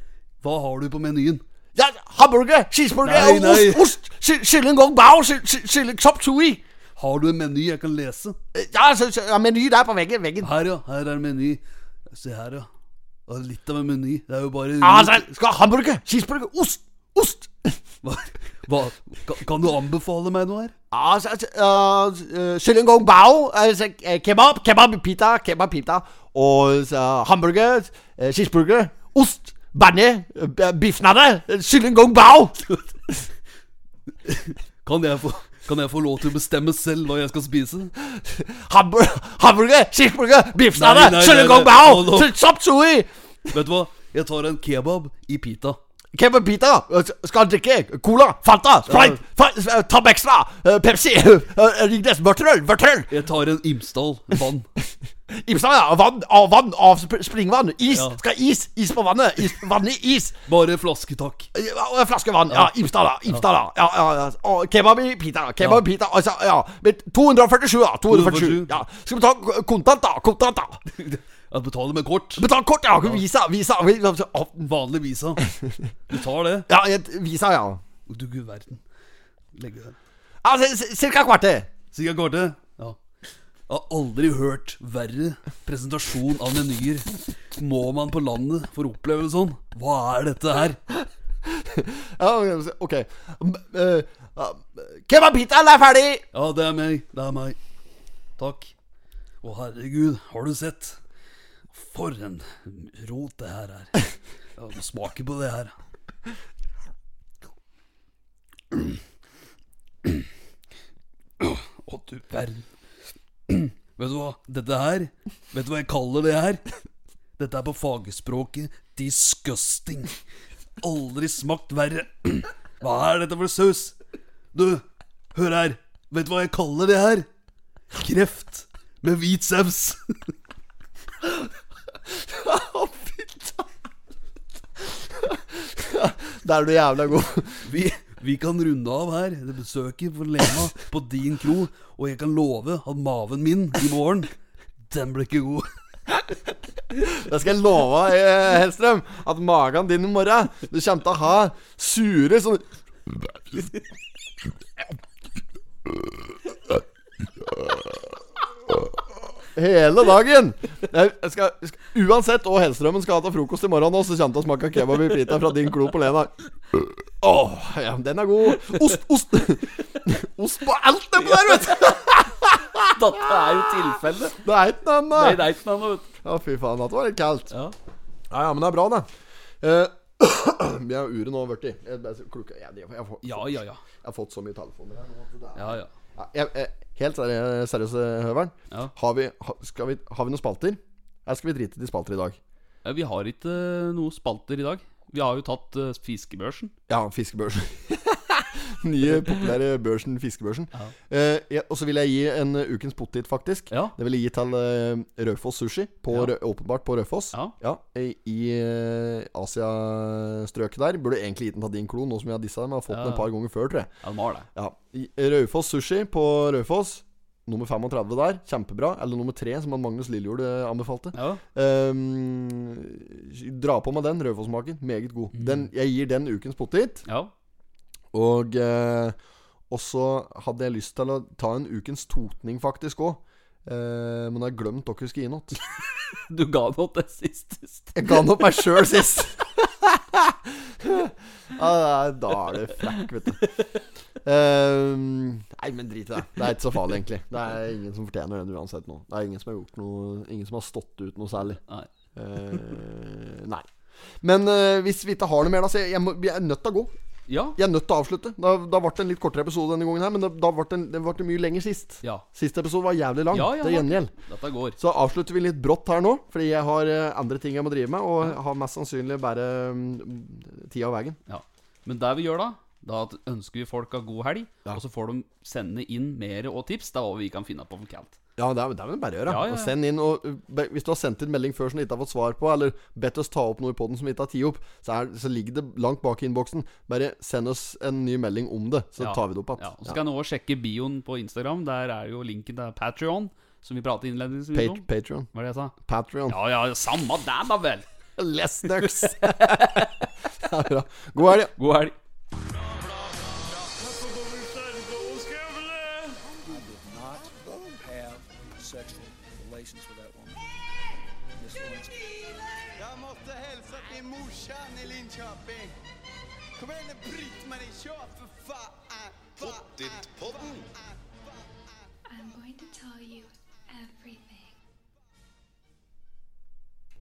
Hva har du på menyen? Ja, hamburger, cheeseburger, ost, ost, kylling gong bao, ky- ky- kylling chop sui. Har du en meny jeg kan lese? Ja, så, så, ja, meny der på veggen. veggen. Her, ja. Her er meny. Se her, ja. Ja, Litt av en meny. Det er jo bare altså, så skal hamburger, cheeseburger, ost, ost. hva, hva, kan, du anbefale meg noe her? Altså, så, så, uh, Kyllinggong bao, Altså, eh, kebab, kebab pita, kebab pita, og så, hamburger, eh, cheeseburger, ost, banne, uh, biffnadde, kylling bao. Kan jeg, få, kan jeg få lov til å bestemme selv hva jeg skal spise? Hamburger, hamburger cheeseburger, nei, kylling bao, chop chui! Vet du hva? Jeg tar en kebab i pita. Kebab pita, eh, skal han drikke cola, Fanta, Sprite, fa- eh, Tab Extra, eh, Pepsi, Ringnes, vørterøl, vørterøl. Jeg tar en Imsdal vann. Imstad, ja. Vann, av vann, av springvann. Is. Ja. Skal is. Is på vannet. Is, vann i is. Bare flaske, takk. Ja, flaske vann. Ja, Imstad, da. Imstad, da. Ja, ja, ja. Kebab i pita. Kebab i pita. Altså, ja. Men 247, da. 247. 247. Ja. Skal vi ta kontant, da? Kontant, da. Jeg betaler med kort. Betal kort, ja. Visa. Visa. Vanlig visa. Du tar det. Ja, visa, ja. Du gud verden. Legge det. Ja, Cirka c- Cirka kvarter. Jeg har aldri hørt verre presentasjon av menyer. Må man på landet for å oppleve sånn? Hva er dette her? Ja, ok. Eh, ja, Kebab pita er ferdig. Ja, det er meg. Det er meg. Takk. Å, herregud, har du sett? For en rot det her er. Jeg må smake på det her. Å, du verden. Vet du hva? Dette her Vet du hva jeg kaller det her? Dette er på fagspråket disgusting. Aldri smakt verre. Hva er dette for saus? Du, hør her. Vet du hva jeg kaller det her? Kreft med hvit saus. Der er du jævla god. Vi, vi kan runde av her. Det besøket for Lena på din kro. Og jeg kan love at maven min i morgen, den blir ikke god. Det skal jeg love deg, eh, Hellstrøm. At magen din i morgen Du kommer til å ha sure sånn Hele dagen! Jeg jeg skal, skal, uansett hva Hellstrømmen skal ha til frokost i morgen, også, så kommer det å smake kebab i pita fra din klo på Lena. Åh, ja, den er god. Ost, ost Ost på alt det der, vet du! Dette er jo tilfellet. Det er ikke noe annet. det er ikke noe annet. Ja, fy faen, dette var litt kaldt. Ja. Ja, ja, men det er bra, det. Uh, vi har uret nå blitt jeg, klokka- jeg, jeg, jeg, har fått- Ja, ja, ja. jeg har fått så mye telefoner her nå. at det er- ja, ja. Jeg, jeg, helt seriøse, seriøs Høveren. Ja. Har, vi, ha, skal vi, har vi noen spalter? Eller skal vi drite i de spalter i dag? Vi har ikke noen spalter i dag. Vi har jo tatt uh, fiskebørsen. Ja, fiskebørsen. Nye, populære børsen, fiskebørsen. Ja. Eh, og så vil jeg gi en uh, ukens pottit, faktisk. Ja. Det vil jeg gi til uh, Raufoss Sushi, på, Ja. Åpenbart på Raufoss. Ja. I, uh, Asiastrøket der. Burde egentlig gitt den til din klo, nå som jeg har dissa dem. Jeg har fått den et par ganger før, tror jeg. Ja, den har det. Ja, Raufoss Sushi på Raufoss. Nummer 35 der. Kjempebra. Eller nummer 3, som Magnus Lillejord anbefalte. Ja. Um, dra på med den. Raufoss-maken. Meget god. Mm. Den, jeg gir den ukens potet. ja. Og eh, Og så hadde jeg lyst til å ta en ukens totning, faktisk òg. men jeg har glemt dere skulle gi noe. Du ga noe til sist. Jeg ga opp meg sjøl sist. ja, da er det frekk, vet du. Ehm, nei, men drit i det. Det er ikke så farlig, egentlig. Det er ingen som fortjener den uansett nå. Det er ingen som har gjort noe Ingen som har stått ut noe særlig. Nei. Eh, nei. Men eh, hvis vi ikke har noe mer, da, så jeg, jeg, må, jeg er nødt til å gå. Ja. Jeg er nødt til å avslutte. Da, da ble det en litt kortere episode denne gangen, her men da, da ble det, en- det ble mye lenger sist. Ja. Siste episode var jævlig lang. Ja, ja, til gjengjeld. Dette går. Så avslutter vi litt brått her nå, fordi jeg har eh, andre ting jeg må drive med, og har mest sannsynlig bare um, tida og veien. Ja. Men det vi gjør da, da ønsker vi folk av god helg, og så får de sende inn mer og tips. Det er hva vi kan finne på for kaldt. Ja, det er, det er bare å gjøre. Ja, ja, ja. Og send inn og uh, Hvis du har sendt inn melding før som du ikke har fått svar på, eller bedt oss ta opp noe i poden som vi ikke har tid opp, så, er, så ligger det langt bak i innboksen. Bare send oss en ny melding om det, så tar vi det opp igjen. Så kan du òg sjekke bioen på Instagram. Der er jo linken til Patreon, som vi pratet innledningsvis om. Patreon. Hva er det jeg sa? Patreon. Ja, ja, samme det, da vel. Bra. God helg. God helg.